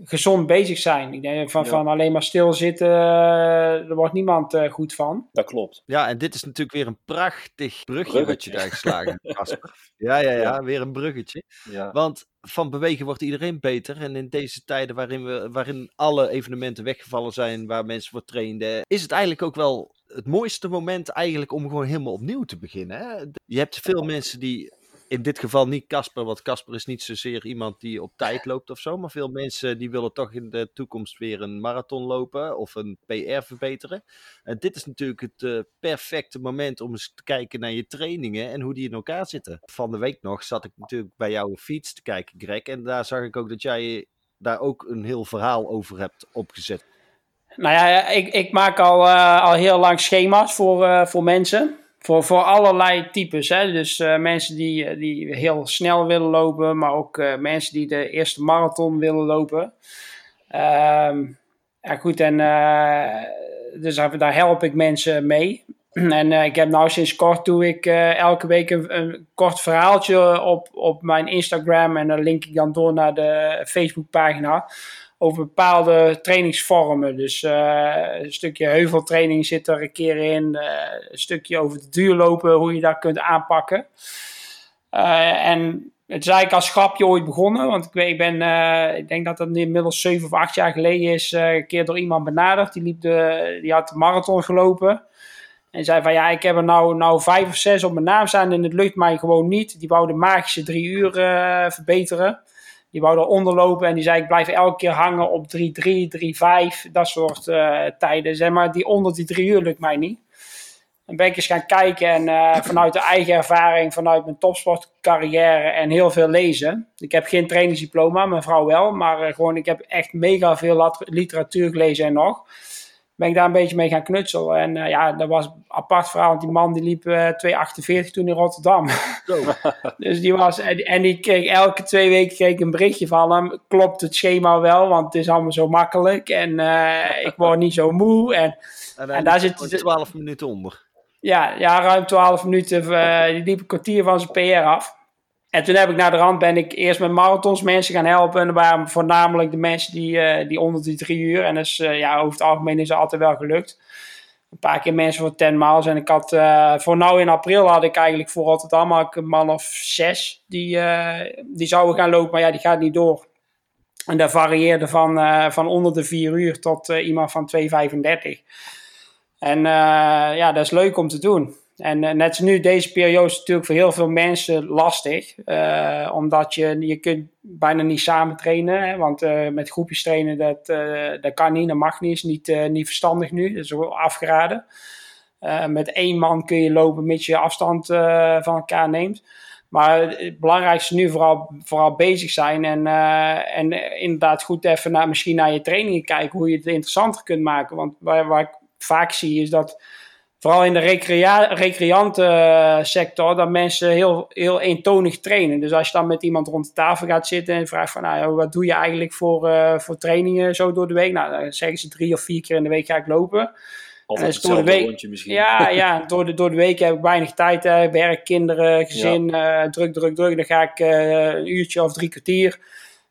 S4: gezond bezig zijn. Ik denk van,
S3: Ja.
S4: van alleen maar stilzitten, eh, er wordt niemand eh, goed van.
S3: Dat klopt.
S2: Ja, en dit is natuurlijk weer een prachtig brugje, wat
S3: Bruggetje.
S2: je daar geslagen hebt. (laughs) Ja, ja, ja,
S3: Ja.
S2: weer een bruggetje.
S3: Ja.
S2: Want van bewegen wordt iedereen beter. En in deze tijden waarin, we, waarin alle evenementen weggevallen zijn, waar mensen voor trainden, is het eigenlijk ook wel het mooiste moment eigenlijk om gewoon helemaal opnieuw te beginnen. Hè? Je hebt veel mensen die, in dit geval niet Casper, want Casper is niet zozeer iemand die op tijd (laughs) loopt of zo, maar veel mensen die willen toch in de toekomst weer een marathon lopen of een PR verbeteren. En dit is natuurlijk het eh, perfecte moment om eens te kijken naar je trainingen en hoe die in elkaar zitten. Van de week nog zat ik natuurlijk bij jouw fiets te kijken, Greg. En daar zag ik ook dat jij daar ook een heel verhaal over hebt opgezet.
S4: Nou ja, ik, ik maak al, eh, al heel lang schema's voor, eh, voor mensen. Voor, voor allerlei types. Hè? Dus eh, mensen die, die heel snel willen lopen, maar ook mensen die de eerste marathon willen lopen. Ehm, ja, goed, en dus daar, help ik mensen mee. (clears throat) En ik heb nou sinds kort doe ik elke week een, een kort verhaaltje op, op mijn Instagram. En dan link ik dan door naar de Facebookpagina over bepaalde trainingsvormen. Dus eh, een stukje heuveltraining zit er een keer in. eh, een stukje over de duurlopen, hoe je dat kunt aanpakken. Eh, en het is eigenlijk als grapje ooit begonnen. Want ik, weet, ik, ben, ik denk dat dat inmiddels zeven of acht jaar geleden is. Een keer door iemand benaderd. Die, liep de, die had de marathon gelopen. En zei van ja, ik heb er nou, nou vijf of zes op mijn naam staan. En het lukt mij gewoon niet. Die wou de magische drie uur verbeteren. Die wou eronder lopen. En die zei ik blijf elke keer hangen op 3-3, 3-5. Dat soort tijden. Zeg maar, die onder die drie uur lukt mij niet. En ben ik eens gaan kijken en uh, vanuit de eigen ervaring, vanuit mijn topsportcarrière en heel veel lezen. Ik heb geen trainingsdiploma, mijn vrouw wel, maar uh, gewoon ik heb echt mega veel literatuur gelezen en nog. Ben ik daar een beetje mee gaan knutselen. En uh, ja, dat was een apart verhaal, want die man die liep 2,48 toen in Rotterdam. (laughs) dus die was, en, en die kreeg elke twee weken kreeg ik een berichtje van hem. Klopt het schema wel, want het is allemaal zo makkelijk en ik word niet zo moe. En,
S2: en, en daar zit 12 minuten onder.
S4: Ja, ja, ruim 12 minuten. Uh, die liep een kwartier van zijn PR af. En toen heb ik naar de rand ben ik eerst met marathons mensen gaan helpen. En dat waren voornamelijk de mensen die, uh, die onder die drie uur. En dus uh, ja, over het algemeen is het altijd wel gelukt. Een paar keer mensen voor 10 miles. En ik had voor nou in april had ik eigenlijk voor Rotterdam had een man of zes die, die zouden gaan lopen. Maar ja, die gaat niet door. En dat varieerde van, van onder de vier uur tot iemand van 2,35. En ja, dat is leuk om te doen. En uh, net nu, deze periode is natuurlijk voor heel veel mensen lastig. Uh, omdat je, je kunt bijna niet samen trainen. Hè, want met groepjes trainen, dat, dat kan niet, dat mag niet. Is niet, niet verstandig nu, dat is afgeraden. met één man kun je lopen, mits je afstand van elkaar neemt. Maar het belangrijkste nu vooral, vooral bezig zijn en, en inderdaad goed even naar, misschien naar je trainingen kijken, hoe je het interessanter kunt maken. Want waar, waar vaak zie is dat vooral in de recrea sector dat mensen heel, heel eentonig trainen. Dus als je dan met iemand rond de tafel gaat zitten en vraagt van, nou, wat doe je eigenlijk voor, uh, voor trainingen zo door de week? Nou, dan zeggen ze drie of vier keer in de week ga ik lopen.
S3: Altijd door de week, rondje misschien.
S4: Ja, (laughs) ja door, de, door de week heb ik weinig tijd. Hè. Werk, kinderen, gezin, ja. uh, druk, druk, druk. Dan ga ik uh, een uurtje of drie kwartier.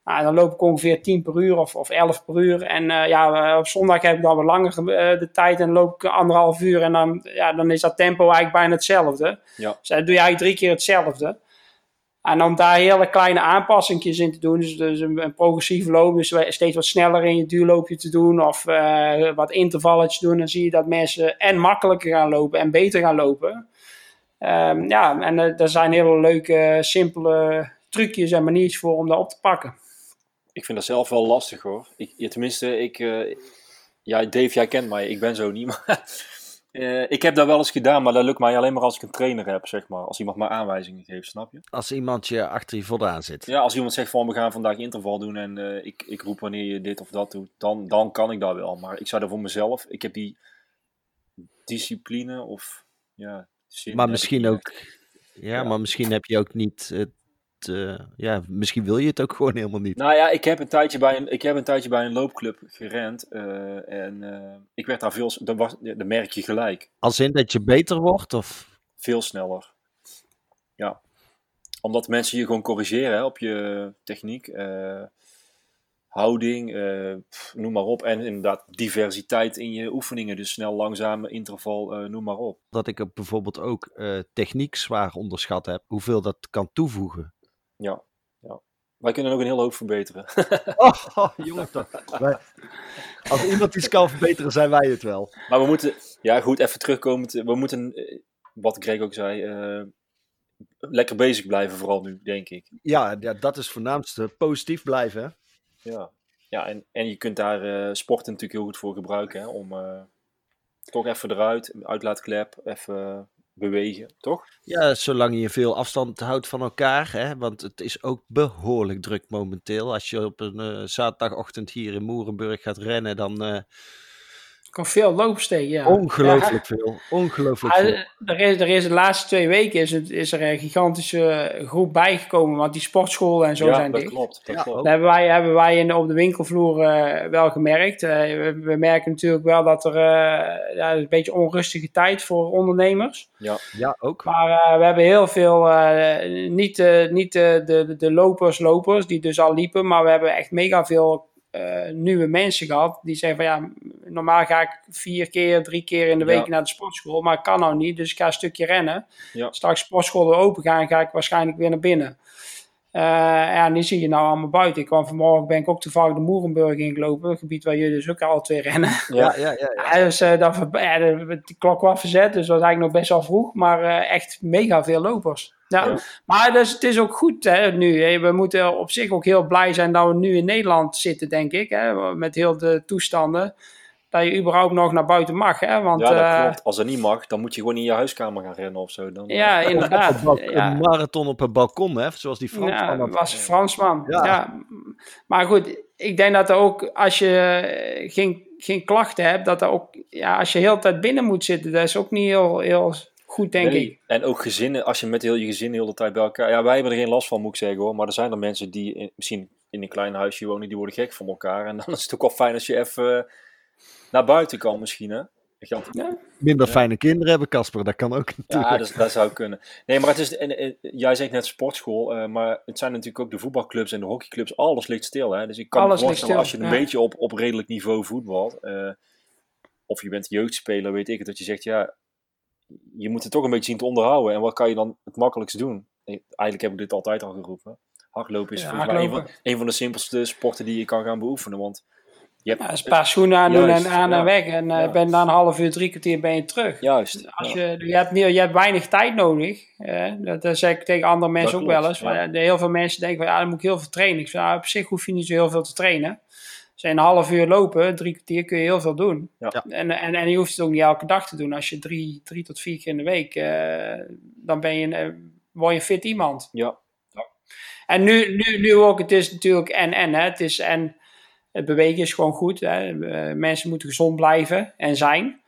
S4: Nou, dan loop ik ongeveer 10 per uur of, of 11 per uur. En uh, ja, op zondag heb ik dan wat langer uh, de tijd en loop ik anderhalf uur. En dan, ja, dan is dat tempo eigenlijk bijna hetzelfde.
S3: Ja.
S4: Dus dan doe je eigenlijk drie keer hetzelfde. En om daar hele kleine aanpassingjes in te doen, dus, dus een, een, progressief loop, dus steeds wat sneller in je duurloopje te doen of uh, wat intervalletjes doen, dan zie je dat mensen en makkelijker gaan lopen en beter gaan lopen. Um, ja, en er zijn hele leuke, simpele trucjes en maniertjes voor om dat op te pakken
S3: ik vind dat zelf wel lastig hoor. Ik, ja, tenminste, ik, uh, ja, Dave, jij kent mij, ik ben zo niet. (laughs) Maar uh, ik heb dat wel eens gedaan, maar dat lukt mij alleen maar als ik een trainer heb, zeg maar. Als iemand maar aanwijzingen geeft, snap je?
S2: Als iemand je achter je voldaan zit.
S3: Ja, als iemand zegt van we gaan vandaag interval doen en uh, ik, ik roep wanneer je dit of dat doet, dan, dan kan ik dat wel. Maar ik zou dat voor mezelf, ik heb die discipline of ja.
S2: Maar misschien ook, ja, ja, maar misschien heb je ook niet het uh, ja, misschien wil je het ook (laughs) gewoon helemaal niet.
S3: Nou ja, ik heb een tijdje bij een, ik heb een, tijdje bij een loopclub gerend. Uh, en uh, ik werd daar veel, dat, was, merk je gelijk.
S2: Als in dat je beter wordt? Of?
S3: Veel sneller. Ja. Omdat mensen je gewoon corrigeren hè, op je techniek, houding, noem maar op. En inderdaad diversiteit in je oefeningen. Dus snel, langzaam, interval, noem maar op.
S2: Dat ik bijvoorbeeld ook techniek zwaar onderschat heb. Hoeveel dat kan toevoegen.
S3: Ja, ja. Wij kunnen ook een hele hoop verbeteren. (laughs)
S2: oh, oh. Wij, als iemand iets kan verbeteren, zijn wij het wel.
S3: Maar we moeten, ja goed, even terugkomen. We moeten, eh, wat Greg ook zei, uh, lekker bezig blijven vooral nu, denk ik.
S2: Ja, ja dat is het voornaamste. Positief blijven, hè?
S3: Ja, ja en, en je kunt daar uh, sporten natuurlijk heel goed voor gebruiken, hè, om uh, toch even eruit, uitlaatklep, even bewegen, toch?
S2: Ja, zolang je veel afstand houdt van elkaar. Hè? Want het is ook behoorlijk druk momenteel. Als je op een uh, zaterdagochtend hier in Moerenburg gaat rennen, dan...
S4: Kan veel loopsteken, ja.
S2: Ongelooflijk ja. veel. Ongelooflijk veel.
S4: Er is, er is de laatste twee weken is, het, is er een gigantische groep bijgekomen, want die sportscholen en zo
S3: ja,
S4: zijn
S3: dat
S4: dicht.
S3: Klopt, dat
S4: ja,
S3: klopt.
S4: Dat hebben wij, hebben wij in, op de winkelvloer uh, wel gemerkt. Uh, we, we, merken natuurlijk wel dat er uh, ja, een beetje onrustige tijd voor ondernemers.
S3: Ja,
S2: ja ook.
S4: Maar we hebben heel veel, niet, niet de, de, de lopers, lopers, die dus al liepen, maar we hebben echt mega veel uh, nieuwe mensen gehad die zeggen van ja, normaal ga ik vier keer, drie keer in de week ja. naar de sportschool, maar ik kan nou niet, dus ik ga een stukje rennen.
S3: Ja.
S4: Straks sportschool weer open gaan, ga ik waarschijnlijk weer naar binnen. ja, nu zie je nou allemaal buiten. Ik kwam vanmorgen, ben ik ook toevallig de Moerenburg ingelopen. Het gebied waar jullie dus ook al twee rennen.
S2: Ja, ja, ja. ja. (laughs)
S4: dus uh, dat, ja, de, de, klok was verzet, dus dat was eigenlijk nog best wel vroeg. Maar echt mega veel lopers. Ja, ja. Maar dus, het is ook goed hè, nu. Hè. We moeten op zich ook heel blij zijn dat we nu in Nederland zitten, denk ik. Hè, met heel de toestanden dat je überhaupt nog naar buiten mag. Hè? Want,
S3: ja, dat
S4: uh,
S3: klopt. Als er niet mag, dan moet je gewoon in je huiskamer gaan rennen of zo. Dan,
S4: ja,
S3: uh, (laughs)
S4: inderdaad.
S2: Een,
S4: ja.
S2: een marathon op een balkon, hè? zoals die Fransman.
S4: Ja, was Fransman. Ja.
S2: Ja.
S4: Maar goed, ik denk dat er ook, als je geen, geen klachten hebt, dat er ook, ja, als je heel de tijd binnen moet zitten, dat is ook niet heel, heel goed, denk
S3: nee.
S4: ik.
S3: En ook gezinnen, als je met heel je gezin de hele tijd bij elkaar... Ja, wij hebben er geen last van, moet ik zeggen hoor. Maar er zijn er mensen die in, misschien in een klein huisje wonen, die worden gek van elkaar. En (laughs) dan is het ook wel fijn als je even naar buiten kan misschien, hè?
S4: Ja.
S2: Minder fijne kinderen hebben, Casper. Dat kan ook natuurlijk.
S3: Ja, dat, dat, zou kunnen. Nee, maar het is, en, en, jij zegt net sportschool, uh, maar het zijn natuurlijk ook de voetbalclubs en de hockeyclubs. Alles ligt stil, hè? Dus ik kan
S4: alles
S3: me voorstellen, als je een
S4: ja.
S3: beetje op, op redelijk niveau voetbalt, uh, of je bent jeugdspeler, weet ik het, dat je zegt, ja, je moet het toch een beetje zien te onderhouden. En wat kan je dan het makkelijkst doen? Eigenlijk heb ik dit altijd al geroepen. Hardlopen is
S4: Ja,
S3: volgens mij een van,
S4: hardlopen.
S3: een van de simpelste sporten die je kan gaan beoefenen, want je hebt...
S4: Ja, een paar schoenen aan doen en aan
S3: ja.
S4: en weg. En uh,
S3: Ja.
S4: ben na een half uur, drie kwartier ben je terug.
S3: Juist.
S4: Als
S3: ja.
S4: je, je, hebt, niet- je hebt weinig tijd nodig. Hè? Dat, dat zeg ik tegen andere mensen
S3: Dat
S4: ook
S3: klopt,
S4: wel eens. Maar, eh, heel veel mensen denken, van, ja, dan moet ik heel veel trainen. Ik zeg, nou, op zich hoef je niet zo heel veel te trainen. Zijn een half uur lopen, drie kwartier kun je heel veel doen.
S3: Ja.
S2: Ja.
S4: En, en, en je hoeft het ook niet elke dag te doen. Als je drie, drie tot vier keer in de week, eh, dan ben je, een, eh, word je een fit iemand.
S3: Ja,
S4: En nu, nu, nu ook, het is natuurlijk en en. Hè. Het is en het bewegen is gewoon goed. Hè. Eh, Mensen moeten gezond blijven en zijn.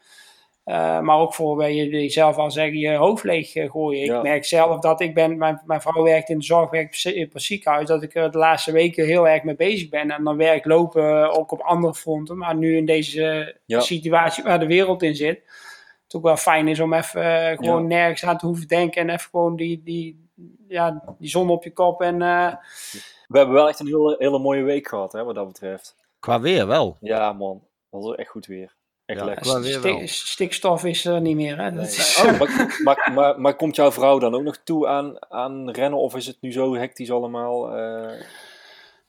S4: Eh, maar ook voor waar je die zelf al zeggen, je hoofd leeg eh, gooien.
S3: Ja.
S4: Ik merk zelf dat ik ben, mijn, mijn vrouw werkt in de zorg, werkt in het ziekenhuis, dat ik er de laatste weken heel erg mee bezig ben. En dan werk lopen ook op andere fronten. Maar nu in deze
S3: Ja.
S4: situatie waar de wereld in zit, het ook wel fijn is om even eh, gewoon
S3: Ja.
S4: nergens aan te hoeven denken en even gewoon die, die, ja, die zon op je kop en eh,
S3: we hebben wel echt een hele, hele mooie week gehad, hè, wat dat betreft.
S2: Qua weer wel.
S3: Ja, man. Dat was echt goed weer. Echt
S2: Ja.
S3: lekker.
S4: Stik- stikstof is er niet meer. Hè? Dat
S3: Nee.
S4: is-
S3: Oh, (laughs) maar, maar, maar, maar komt jouw vrouw dan ook nog toe aan, aan rennen? Of is het nu zo hectisch allemaal? eh?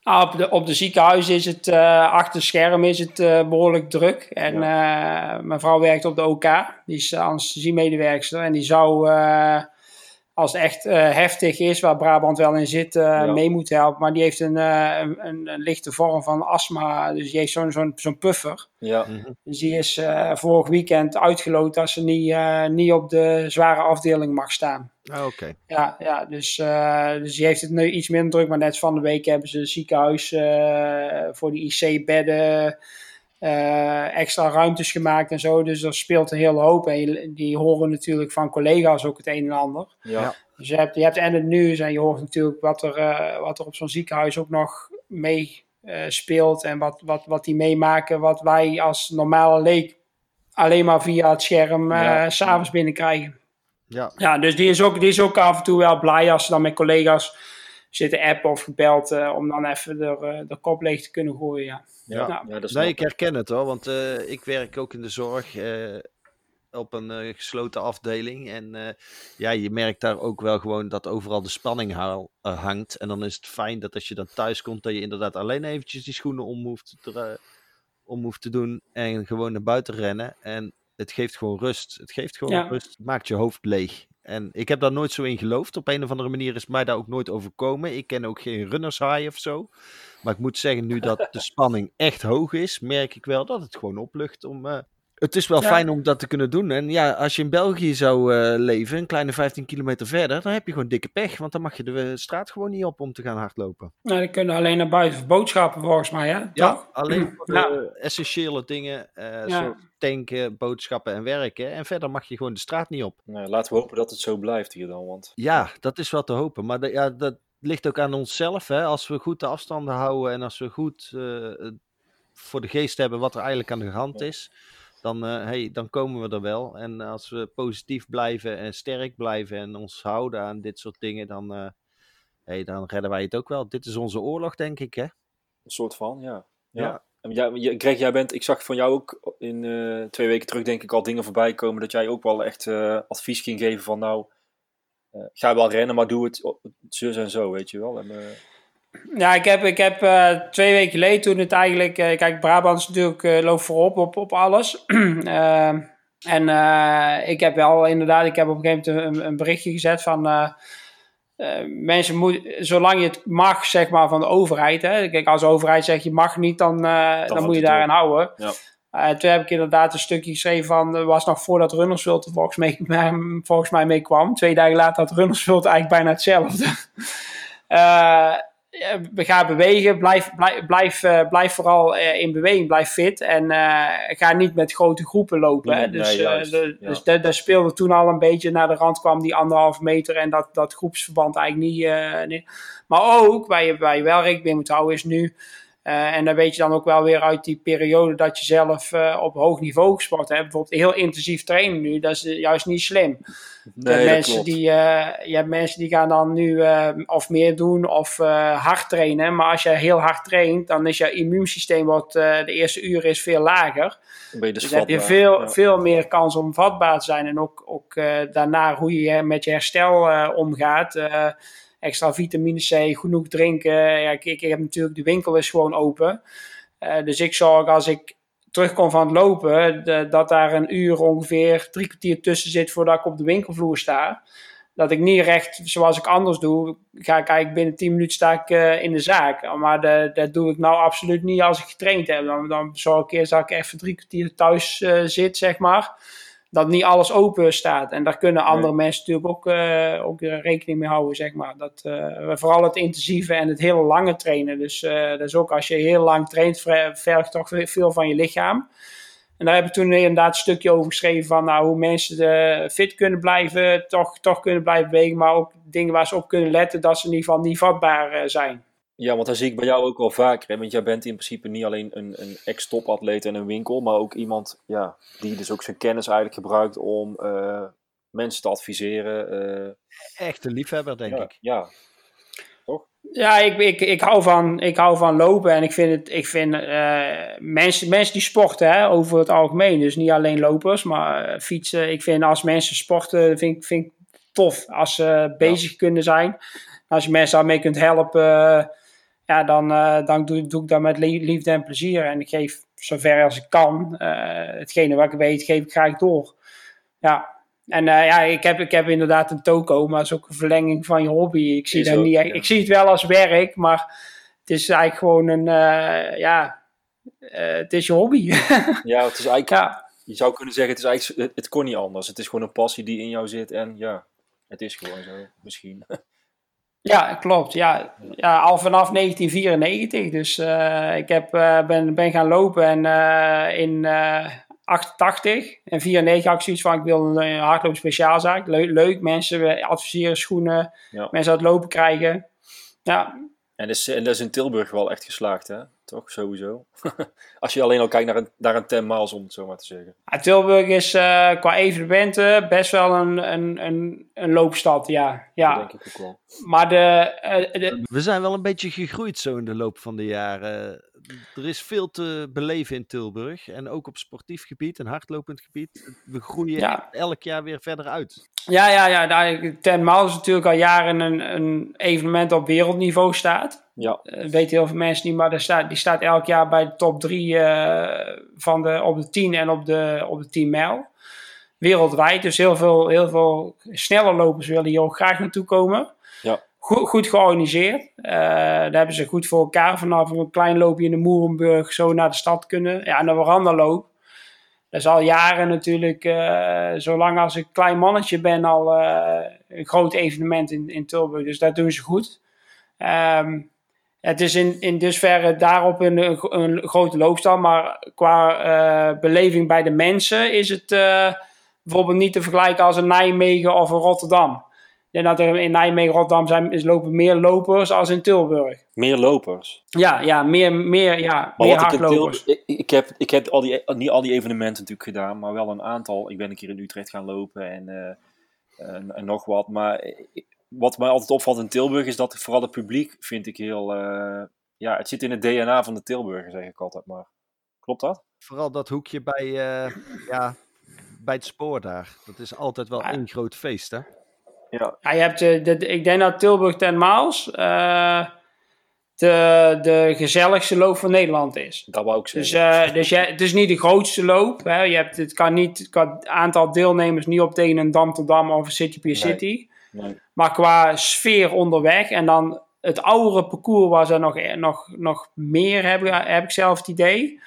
S4: Nou, op, de, op de ziekenhuis is het, eh, achter het scherm is het eh, behoorlijk druk. En eh, mijn vrouw werkt op de OK, die is anesthesiemedewerkster. En die zou, eh, als het echt eh, heftig is, waar Brabant wel in zit, eh,
S3: Ja.
S4: mee moeten helpen. Maar die heeft een, eh, een, een, een lichte vorm van astma, dus die heeft zo'n zo'n zo'n puffer.
S3: ja,
S2: Mhm.
S4: Dus die is eh, vorig weekend uitgeloot als ze niet, eh, niet op de zware afdeling mag staan.
S2: Ah, Oké.
S4: Ja, ja dus, eh, dus die heeft het nu iets minder druk. Maar net van de week hebben ze het ziekenhuis eh, voor die IC-bedden eh, extra ruimtes gemaakt en zo. Dus er speelt een hele hoop. En je- die horen natuurlijk van collega's ook het een en ander.
S3: ja.
S4: Dus je hebt, je hebt en het nieuws en je hoort natuurlijk wat er, eh, wat er op zo'n ziekenhuis ook nog mee eh, speelt. En wat, wat, wat die meemaken, wat wij als normale leek alleen maar via het scherm eh
S3: Ja.
S4: s'avonds binnenkrijgen.
S2: Ja.
S4: Ja, dus die is, ook, die is ook af en toe wel blij als ze dan met collega's zitten appen of gebeld eh, om dan even de, eh, de kop leeg te kunnen gooien. Ja.
S2: Ja.
S4: Ja.
S3: ja dat
S2: Nee, ik herken het hoor, want eh, ik werk ook in de zorg eh, op een gesloten afdeling. En eh, ja, je merkt daar ook wel gewoon dat overal de spanning haal- hangt. En dan is het fijn dat als je dan thuis komt, dat je inderdaad alleen eventjes die schoenen om hoeft te, om hoeft te doen en gewoon naar buiten rennen. En het geeft gewoon rust. Het geeft gewoon
S4: Ja.
S2: rust. Het maakt je hoofd leeg. En ik heb daar nooit zo in geloofd. Op een of andere manier is mij daar ook nooit overkomen. Ik ken ook geen runners high of zo. Maar ik moet zeggen, nu dat de (laughs) spanning echt hoog is, merk ik wel dat het gewoon oplucht om. eh, het is wel
S4: Ja.
S2: fijn om dat te kunnen doen. En ja, als je in België zou eh, leven, een kleine 15 kilometer verder, dan heb je gewoon dikke pech. Want dan mag je de eh, straat gewoon niet op om te gaan hardlopen.
S4: Nou, die kunnen alleen naar buiten voor boodschappen volgens mij, hè?
S2: Ja,
S4: Toch?
S2: alleen voor de essentiële dingen, eh,
S4: Ja.
S2: zoals tanken, boodschappen en werken. En verder mag je gewoon de straat niet op.
S3: Nee, laten we hopen dat het zo blijft hier dan. Want
S2: Ja, dat is wel te hopen. Maar de- ja, dat ligt ook aan onszelf. Hè? Als we goed de afstanden houden en als we goed eh, voor de geest hebben wat er eigenlijk aan de hand
S3: Ja.
S2: is, dan, eh, hey, dan komen we er wel. En als we positief blijven en sterk blijven en ons houden aan dit soort dingen, dan, eh, hey, dan redden wij het ook wel. Dit is onze oorlog, denk ik. Hè?
S3: een soort van, ja. ja.
S2: Ja.
S3: Greg, jij bent, ik zag van jou ook in eh, twee weken terug denk ik al dingen voorbij komen dat jij ook wel echt eh, advies ging geven van nou, ga wel rennen, maar doe het zus en zo, weet je wel. En,
S4: ja, ik heb, ik heb twee weken geleden toen het eigenlijk... kijk, Brabant is natuurlijk loopt voorop op, op alles. (clears throat) en ik heb wel inderdaad... Ik heb op een gegeven moment een, een berichtje gezet van... Uh, mensen moeten, zolang je het mag, zeg maar, van de overheid. Hè, kijk, als de overheid zegt je mag niet, dan, uh, dan, moet je daarin houden. Ja. Uh, toen heb ik inderdaad een stukje geschreven van, was nog voordat Runnersveld er volgens mij, (laughs) volgens mij mee kwam. Twee dagen later had Runnersveld eigenlijk bijna hetzelfde. we (laughs) gaan bewegen, blijf, blijf, blijf, blijf vooral uh, in beweging, blijf fit en uh, ga niet met grote groepen lopen. Nee, dus nee, de, ja. dus daar speelde toen al een beetje naar de rand kwam die anderhalve meter en dat, dat groepsverband eigenlijk niet. Maar ook waar je, waar je wel rekening mee moet houden is nu en dan weet je dan ook wel weer uit die periode dat je zelf uh, op hoog niveau gesport hebt. Bijvoorbeeld heel intensief trainen nu, dat is juist niet slim. Nee, je, mensen die, je hebt mensen die gaan dan nu of meer doen of hard trainen. Maar als je heel hard traint, dan is je immuunsysteem wat de eerste uur is veel lager. Dus, dus heb je veel, ja. veel meer kans om vatbaar te zijn. En ook, ook daarna hoe je met je herstel omgaat extra vitamine C, genoeg drinken. Ja, ik, ik heb natuurlijk, de winkel is gewoon open. Uh, dus ik zorg als ik terugkom van het lopen, dat daar een uur ongeveer drie kwartier tussen zit voordat ik op de winkelvloer sta. Dat ik niet recht, zoals ik anders doe, ga ik eigenlijk binnen 10 minuten sta ik uh, in de zaak. Maar dat doe ik nou absoluut niet als ik getraind heb. Dan, dan zorg ik eerst dat ik even drie kwartier thuis uh, zit, zeg maar dat niet alles open staat. En daar kunnen andere mensen natuurlijk ook, uh, ook rekening mee houden, zeg maar. Dat, uh, vooral het intensieve en het hele lange trainen. Dus uh, dat is ook als je heel lang traint, vergt toch veel van je lichaam. En daar heb ik toen inderdaad een stukje over geschreven van nou, hoe mensen fit kunnen blijven, toch, toch kunnen blijven bewegen, maar ook dingen waar ze op kunnen letten dat ze in ieder geval niet vatbaar zijn.
S3: Ja, want dat zie ik bij jou ook wel vaker. Hè? Want jij bent in principe niet alleen een, een ex-topatleet en een winkel, maar ook iemand ja, die dus ook zijn kennis eigenlijk gebruikt om uh, mensen te adviseren.
S2: Uh... Echt een liefhebber, denk
S3: ja,
S2: ik.
S3: Ja, toch?
S4: Ja, ik, ik, ik, hou van, ik hou van lopen en ik vind, het, ik vind uh, mensen, mensen die sporten hè, over het algemeen, dus niet alleen lopers, maar fietsen. Ik vind als mensen sporten, vind, vind ik tof als ze bezig ja. kunnen zijn. Als je mensen daarmee kunt helpen ja, dan, uh, dan doe, doe, ik dat met liefde en plezier. En ik geef zover als ik kan, uh, hetgene wat ik weet, geef ik graag door. Ja, en uh, ja, ik heb, ik heb inderdaad een toko, maar het is ook een verlenging van je hobby. Ik zie, dat niet, ja. ik zie het wel als werk, maar het is eigenlijk gewoon een, ja, het is je hobby. (laughs)
S3: ja, het is eigenlijk, ja. je zou kunnen zeggen, het, is eigenlijk, het, het kon niet anders. Het is gewoon een passie die in jou zit en ja, het is gewoon zo, misschien. (laughs)
S4: Ja, klopt. Ja, ja, al vanaf 1994. Dus uh, ik heb, uh, ben, ben gaan lopen en uh, in 88 en 94 had ik zoiets van ik wil een hardloop speciaalzaak. Leuk, leuk, mensen adviseren schoenen, ja. mensen uit lopen krijgen. Ja.
S3: En dat, is, en dat is in Tilburg wel echt geslaagd, hè? Toch, sowieso. (laughs) Als je alleen al kijkt naar een, naar een 10 miles, om het zo maar te zeggen.
S4: Ja, Tilburg is uh, qua evenementen best wel een, een, een, een loopstad, ja. ja.
S3: Dat denk ik ook wel.
S4: Maar de, uh, de...
S2: We zijn wel een beetje gegroeid zo in de loop van de jaren. Er is veel te beleven in Tilburg. En ook op sportief gebied en hardlopend gebied. We groeien ja. elk jaar weer verder uit.
S4: Ja, ja, ja. Daar, Ten Miles is natuurlijk al jaren een, een evenement op wereldniveau staat.
S3: Ja.
S4: Dat uh, weten heel veel mensen niet, maar die staat, die staat elk jaar bij de top 3 uh, van de, op de 10 en op de, op de 10 mijl. Wereldwijd. Dus heel veel, heel veel snelle lopers willen hier ook graag naartoe komen. Goed, georganiseerd. Uh, daar hebben ze goed voor elkaar. Vanaf een klein loopje in de Moerenburg zo naar de stad kunnen. Ja, en de. Dat is al jaren natuurlijk, uh, zolang als ik klein mannetje ben, al uh, een groot evenement in, in Tilburg. Dus dat doen ze goed. Um, het is in, in dusverre daarop een, een, grote loopstal, maar qua beleving bij de mensen is het bijvoorbeeld niet te vergelijken als een Nijmegen of een Rotterdam. Denk dat er in Nijmegen Rotterdam zijn, is lopen meer lopers als in Tilburg.
S3: Meer lopers?
S4: Ja, ja meer, meer, ja, maar meer hardlopers.
S3: Ik, ik, heb, ik heb al die, niet al die evenementen natuurlijk gedaan, maar wel een aantal. Ik ben een keer in Utrecht gaan lopen en, uh, en, en nog wat. Maar wat mij altijd opvalt in Tilburg is dat vooral het publiek vind ik heel... Uh, ja, het zit in het DNA van de Tilburger, zeg ik altijd maar. Klopt dat?
S2: Vooral dat hoekje bij, uh, ja, bij het spoor daar. Dat is altijd wel één groot feest, hè?
S3: Ja.
S4: Ja, je hebt de, de, ik denk dat Tilburg ten Maals eh, de, de gezelligste loop van Nederland is.
S3: Dat wou ik
S4: Dus,
S3: zeggen.
S4: eh, dus je, het is niet de grootste loop. Hè. Je hebt, het kan niet qua aantal deelnemers niet op tegen een Dam tot Dam of een City Pier. City.
S3: Nee.
S4: Maar qua sfeer onderweg en dan het oudere parcours was er nog, nog, nog meer, heb, ik- heb ik zelf het idee.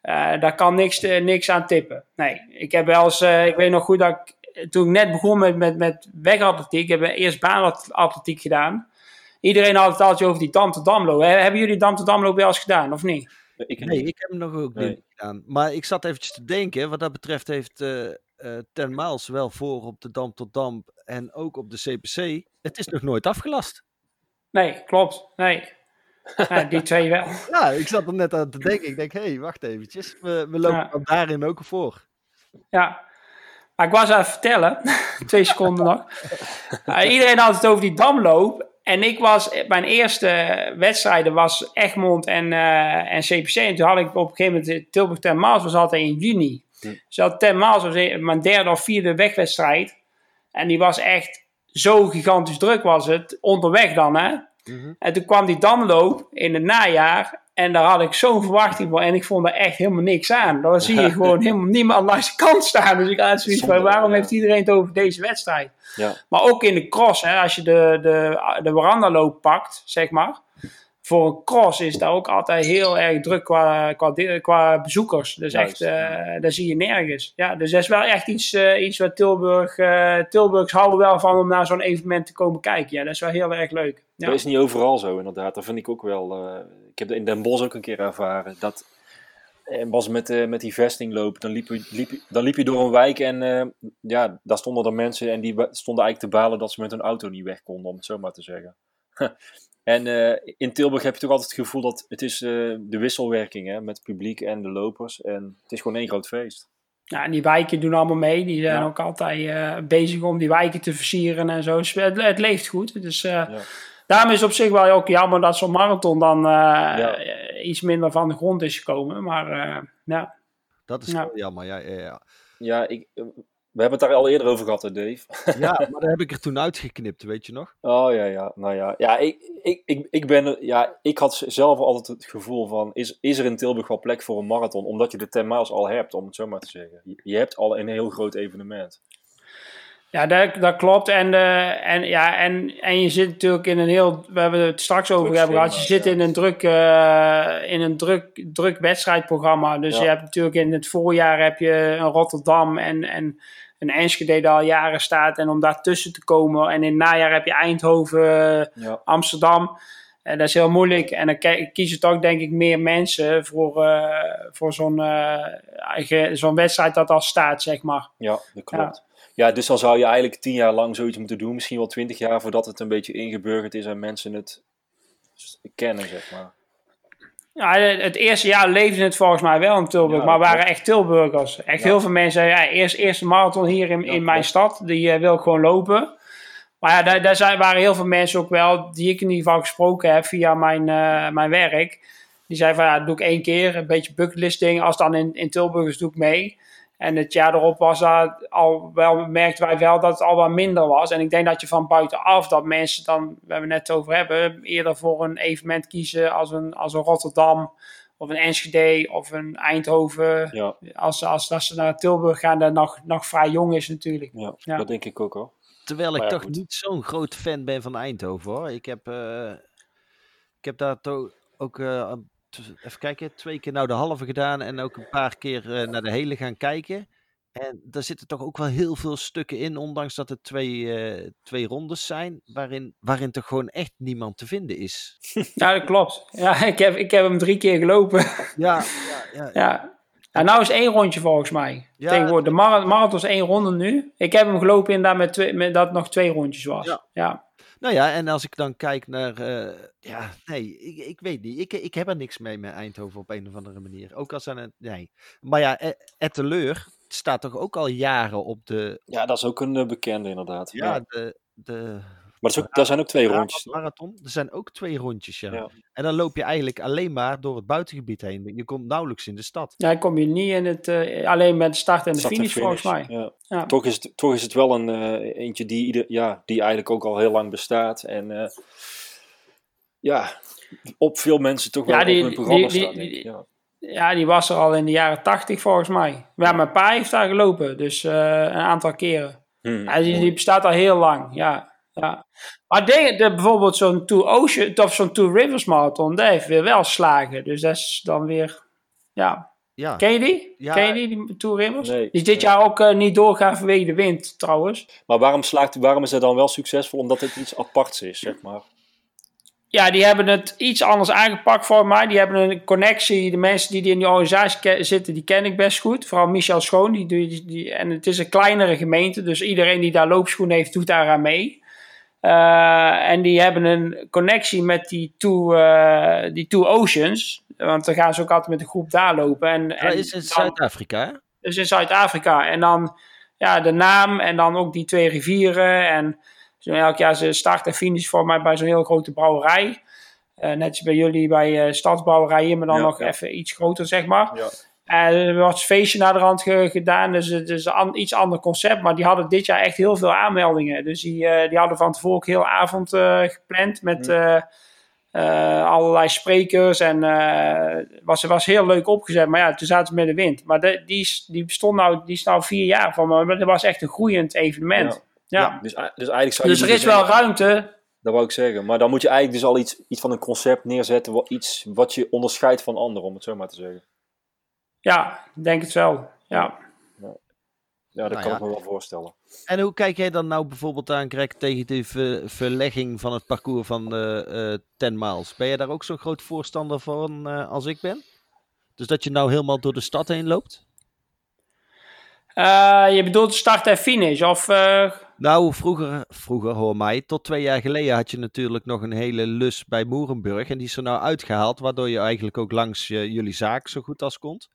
S4: Eh, daar kan niks, niks aan tippen. Nee, ik heb wel eens, eh, ik weet nog goed dat ik, toen ik net begon met, met, met wegatletiek, ik heb eerst baanatletiek gedaan. Iedereen had het altijd over die Dam tot Damloop. Hè, Hebben jullie Dam tot Damloop wel eens gedaan, of niet?
S3: Ik,
S2: Nee, ik heb hem nog ook
S3: Nee.
S2: niet gedaan. Maar ik zat eventjes te denken, wat dat betreft heeft eh eh, Ten Maals wel voor op de Dam tot Dam en ook op de CPC. Het is nog nooit afgelast.
S4: Nee, klopt. Nee. Ja, die twee wel. (laughs)
S2: Ja, ik zat er net aan te denken. Ik denk, hé, hey, wacht eventjes. We, we lopen
S4: Ja.
S2: daarin ook voor.
S4: Ja. Maar ik was aan het vertellen, (laughs) twee seconden nog. Uh, iedereen had het over die damloop. En ik was, mijn eerste wedstrijden was Egmond en, eh, en CPC. En toen had ik op een gegeven moment, Tilburg ten Maas was altijd in juni.
S3: Hm.
S4: Dus ten Maas was mijn derde of vierde wegwedstrijd. En die was echt zo gigantisch druk was het, onderweg dan hè.
S2: Mhm.
S4: En toen kwam die damloop in het najaar. En daar had ik zo'n verwachting van. En ik vond er echt helemaal niks aan. Dan zie je (laughs) gewoon helemaal niemand langs de kant staan. Dus ik had zoiets van, waarom heeft iedereen het over deze wedstrijd?
S3: Ja.
S4: Maar ook in de cross, hè, als je de, de, de verandaloop pakt, zeg maar. Voor een cross is daar ook altijd heel erg druk qua, qua, bezoekers. Dus
S3: Juist,
S4: echt, eh daar zie je nergens. Ja, dus dat is wel echt iets, eh, iets wat Tilburg, eh Tilburgs houden wel van om naar zo'n evenement te komen kijken. Ja, dat is wel heel erg leuk. Ja.
S3: Dat is niet overal zo, inderdaad. Dat vind ik ook wel. Eh, ik heb in Den Bosch ook een keer ervaren. Dat en was met, eh, met die vestingloop. Dan liep, je, liep, je- dan liep je door een wijk en eh, ja, daar stonden er mensen en die stonden eigenlijk te balen dat ze met hun auto niet weg konden, om het zo maar te zeggen. (laughs) en eh, in Tilburg heb je toch altijd het gevoel dat het is eh, de wisselwerking hè, met het publiek en de lopers. En het is gewoon één groot feest.
S4: Ja, en die wijken doen allemaal mee. Die zijn
S3: Ja.
S4: ook altijd eh, bezig om die wijken te versieren en zo. Dus het, het leeft goed. Dus eh,
S3: Ja.
S4: Daarom is het op zich wel ook jammer dat zo'n marathon dan eh,
S3: Ja.
S4: eh, iets minder van de grond is gekomen. Maar eh, ja.
S2: Dat is
S4: Ja.
S2: jammer. Ja, ja, ja.
S3: Ja, ik, we hebben het daar al eerder over gehad, hè, Dave.
S2: ja, maar daar heb ik er toen uitgeknipt, weet je nog?
S3: Oh ja, ja. Nou ja, ja ik, ik, ik, ik, ben, ja, ik had zelf altijd het gevoel van: is, is er in Tilburg wel plek voor een marathon? Omdat je de 10 miles al hebt, om het zo maar te zeggen. Je, je hebt al een heel groot evenement.
S4: Ja, dat, dat klopt. En, eh, en, ja, en, en je zit natuurlijk in een heel. We hebben het straks over hebben gehad. Je zit
S3: ja.
S4: in een druk, eh, in een druk, druk wedstrijdprogramma. Dus
S3: Ja.
S4: je hebt natuurlijk in het voorjaar heb je een Rotterdam en, en een Enschede dat al jaren staat. En om daartussen te komen. En in het najaar heb je Eindhoven,
S3: Ja,
S4: Amsterdam. En dat is heel moeilijk. En dan ki- kiezen toch denk ik meer mensen voor, eh, voor zo'n eh, zo'n wedstrijd dat al staat, zeg maar.
S3: ja dat klopt. Ja. dus dan zou je eigenlijk tien jaar lang zoiets moeten doen. Misschien wel twintig jaar voordat het een beetje ingeburgerd is en mensen het kennen, zeg maar.
S4: Ja, het eerste jaar leefde het volgens mij wel in Tilburg,
S3: Ja,
S4: maar waren echt Tilburgers. Echt
S3: Ja.
S4: heel veel mensen zeiden, ja, eerst, eerste marathon hier in, in mijn stad, die eh, wil ik gewoon lopen. Maar ja, daar, daar zijn, waren heel veel mensen ook wel, die ik in ieder geval gesproken heb via mijn, eh, mijn werk. Die zeiden van, ja, dat doe ik één keer, een beetje bucketlist ding. Als dan in, in Tilburg is, doe ik mee. En het jaar erop was dat al wel, merkten wij wel dat het al wat minder was. En ik denk dat je van buitenaf, dat mensen dan, waar we het over hebben, eerder voor een evenement kiezen als een, als een Rotterdam of een Enschede of een Eindhoven.
S3: Ja,
S4: Als, als, als ze naar Tilburg gaan, dat nog, nog vrij jong is natuurlijk.
S3: ja,
S4: Ja.
S3: dat denk ik ook hoor.
S2: Terwijl ik
S3: ja,
S2: toch
S3: goed.
S2: niet zo'n groot fan ben van Eindhoven hoor. Ik heb, eh, ik heb daar toch ook, eh, even kijken, twee keer nou de halve gedaan en ook een paar keer eh, naar de hele gaan kijken. En daar zitten toch ook wel heel veel stukken in, ondanks dat het twee, eh, twee rondes zijn, waarin, waarin toch gewoon echt niemand te vinden is. (laughs)
S4: Ja, dat klopt. Ja, ik heb, ik heb hem drie keer gelopen.
S2: Ja, ja, (laughs) ja.
S4: ja. En nou is één rondje volgens mij.
S2: Ja,
S4: Tegenwoordig, de mara- marathon is één ronde nu. Ik heb hem gelopen inderdaad met, twee, met dat het nog twee rondjes was.
S2: Ja.
S4: ja.
S2: Nou ja, en als ik dan kijk naar. eh, ja, nee, ik, ik weet niet. Ik, ik heb er niks mee met Eindhoven op een of andere manier. Ook als aan het. Nee. Maar ja, E- Etteleur staat toch ook al jaren op de.
S3: Ja, dat is ook een eh, bekende inderdaad.
S2: Ja, de. de
S3: Maar dat, is ook, daar zijn ook twee rondjes.
S2: marathon. Er zijn ook twee rondjes, ja.
S3: Ja.
S2: En dan loop je eigenlijk alleen maar door het buitengebied heen. Je komt nauwelijks in de stad.
S4: Ja, kom je niet in het, eh, alleen met de start en de
S3: Start en
S4: finish, volgens mij.
S3: Ja.
S4: Ja.
S3: Toch, is het, toch is het wel een eh, eentje die, ieder, ja, die eigenlijk ook al heel lang bestaat. En eh, ja, op veel mensen toch wel
S4: Ja, die-
S3: op hun programma
S4: die- die-
S3: staat. denk ik.
S4: die-
S3: ja.
S4: Ja, die was er al in de jaren tachtig volgens mij. Ja, mijn pa heeft daar gelopen, dus eh, een aantal keren.
S3: Hm,
S4: Ja, die, die bestaat al heel lang, ja. Ja. Maar denk, de, bijvoorbeeld zo'n Two Ocean, of zo'n Two Rivers Marathon, dat heeft weer wel slagen. Dus dat is dan weer, ja.
S2: Ja,
S4: Ken je die?
S2: Ja.
S4: Ken je die, die Two Rivers?
S3: Nee.
S4: Die is dit jaar ook eh, niet doorgaan vanwege de wind, trouwens.
S3: Maar waarom, slaagt, waarom is het dan wel succesvol? Omdat het iets aparts is, zeg maar.
S4: Ja, die hebben het iets anders aangepakt voor mij. Die hebben een connectie. De mensen die, die in die organisatie zitten, die ken ik best goed. Vooral Michel Schoon. Die, die, die, en het is een kleinere gemeente. Dus iedereen die daar loopschoenen heeft, doet daaraan mee. Eh, en die hebben een connectie met die two, eh, die two Oceans. Want dan gaan ze ook altijd met een groep daar lopen. En,
S2: dat
S4: en
S2: is in Zuid-Afrika,
S4: dus in Zuid-Afrika. En dan ja, de naam en dan ook die twee rivieren. En zo elk jaar ze start en finish voor mij bij zo'n heel grote brouwerij. Eh, net als bij jullie bij eh Stadsbrouwerij hier, maar dan
S3: Ja,
S4: nog
S3: ja.
S4: even iets groter, zeg maar.
S3: Ja.
S4: En er wordt een feestje naar de rand ge- gedaan, dus het is een iets ander concept. Maar die hadden dit jaar echt heel veel aanmeldingen. Dus die, eh, die hadden van tevoren ook heel avond eh, gepland met eh, eh, allerlei sprekers. En het was, was heel leuk opgezet. Maar ja, toen zaten ze met de wind. Maar de, die, die bestond nou, die is nou vier jaar van me. Maar dat was echt een groeiend evenement. Ja.
S3: Dus, dus eigenlijk zou je
S4: Dus er is wel ruimte.
S3: Dat wou ik zeggen. Maar dan moet je eigenlijk dus al iets, iets van een concept neerzetten. Wat, iets wat je onderscheidt van anderen, om het zo maar te zeggen.
S4: Ja, ik denk het wel. Ja.
S3: Ja, dat
S2: Nou
S3: kan
S2: ja.
S3: ik me wel voorstellen.
S2: En hoe kijk jij dan nou bijvoorbeeld aan, Greg, tegen de ver- verlegging van het parcours van eh eh 10 miles? Ben jij daar ook zo'n groot voorstander van eh, als ik ben? Dus dat je nou helemaal door de stad heen loopt?
S4: Eh, je bedoelt start en finish? Of, eh,
S2: Nou, vroeger, vroeger hoor mij, tot twee jaar geleden had je natuurlijk nog een hele lus bij Moerenburg. En die is er nou uitgehaald, waardoor je eigenlijk ook langs eh, jullie zaak zo goed als komt.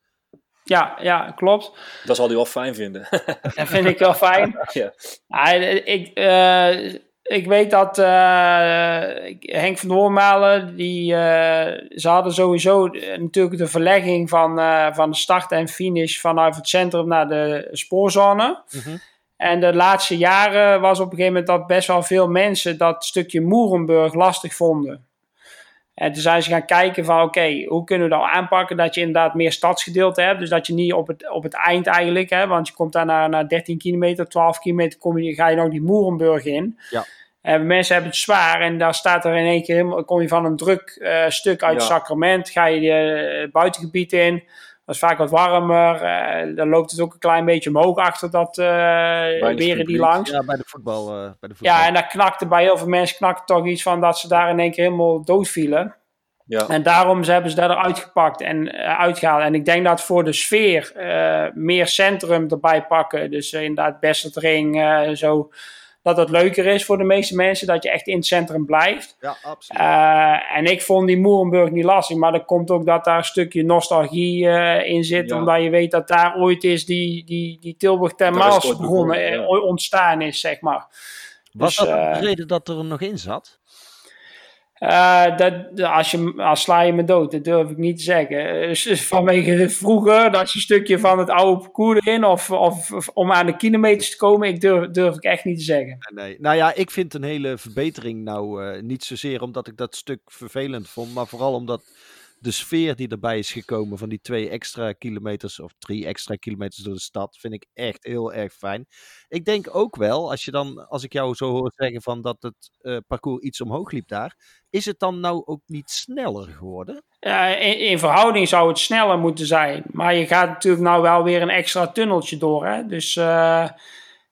S4: Ja, ja, klopt.
S3: Dat zal hij wel fijn vinden. (laughs)
S4: Dat vind ik wel fijn. (laughs)
S3: ja.
S4: Ja, ik, eh, ik weet dat eh, Henk van Doormalen, die, eh, ze hadden sowieso natuurlijk de verlegging van, eh, van de start en finish vanuit het centrum naar de spoorzone.
S2: Mhm.
S4: En de laatste jaren was op een gegeven moment dat best wel veel mensen dat stukje Moerenburg lastig vonden. En toen zijn ze gaan kijken van oké, hoe kunnen we dat aanpakken dat je inderdaad meer stadsgedeelte hebt. Dus dat je niet op het, op het eind eigenlijk, hè, want je komt daar naar, naar 13 kilometer, 12 kilometer, kom je, ga je nog die Moerenburg in.
S2: Ja.
S4: En mensen hebben het zwaar en daar staat er in één keer, helemaal- kom je van een druk eh, stuk uit
S3: Ja.
S4: Sacrament, ga je eh, het buitengebied in. Dat is vaak wat warmer. eh, dan loopt het ook een klein beetje omhoog achter dat eh weren die langs.
S2: Ja, bij de voetbal. eh, bij de voetbal.
S4: Ja, en daar knakte bij heel veel mensen knakte toch iets van dat ze daar in één keer helemaal doodvielen.
S3: Ja.
S4: En daarom hebben ze dat eruit gepakt en eh, uitgehaald. En ik denk dat voor de sfeer eh, meer centrum erbij pakken. Dus inderdaad Besseltring, eh zo. Dat het leuker is voor de meeste mensen. Dat je echt in het centrum blijft.
S2: Ja, absoluut.
S4: Eh, en ik vond die Moerenburg niet lastig. Maar er komt ook dat daar een stukje nostalgie eh, in zit.
S3: Ja.
S4: Omdat je weet dat daar ooit is die, die, die Tilburg ten begonnen.
S3: begonnen,
S4: eh,
S3: ja.
S4: ontstaan is, zeg maar.
S2: Was
S4: dus,
S2: dat de reden dat er nog in zat?
S4: Eh, dat, als, je, als sla je me dood, dat durf ik niet te zeggen. Eh, dus vanwege vroeger, dat je een stukje van het oude parcours of, of, of om aan de kilometers te komen, ik durf, durf ik echt niet te zeggen.
S2: Nee. Nou ja, ik vind een hele verbetering nou eh, niet zozeer omdat ik dat stuk vervelend vond, maar vooral omdat de sfeer die erbij is gekomen van die twee extra kilometers of drie extra kilometers door de stad, vind ik echt heel erg fijn. Ik denk ook wel, als je dan, als ik jou zo hoor zeggen van dat het eh, parcours iets omhoog liep daar, is het dan nou ook niet sneller geworden?
S4: In, in verhouding zou het sneller moeten zijn. Maar je gaat natuurlijk nou wel weer een extra tunneltje door. Hè? Dus eh,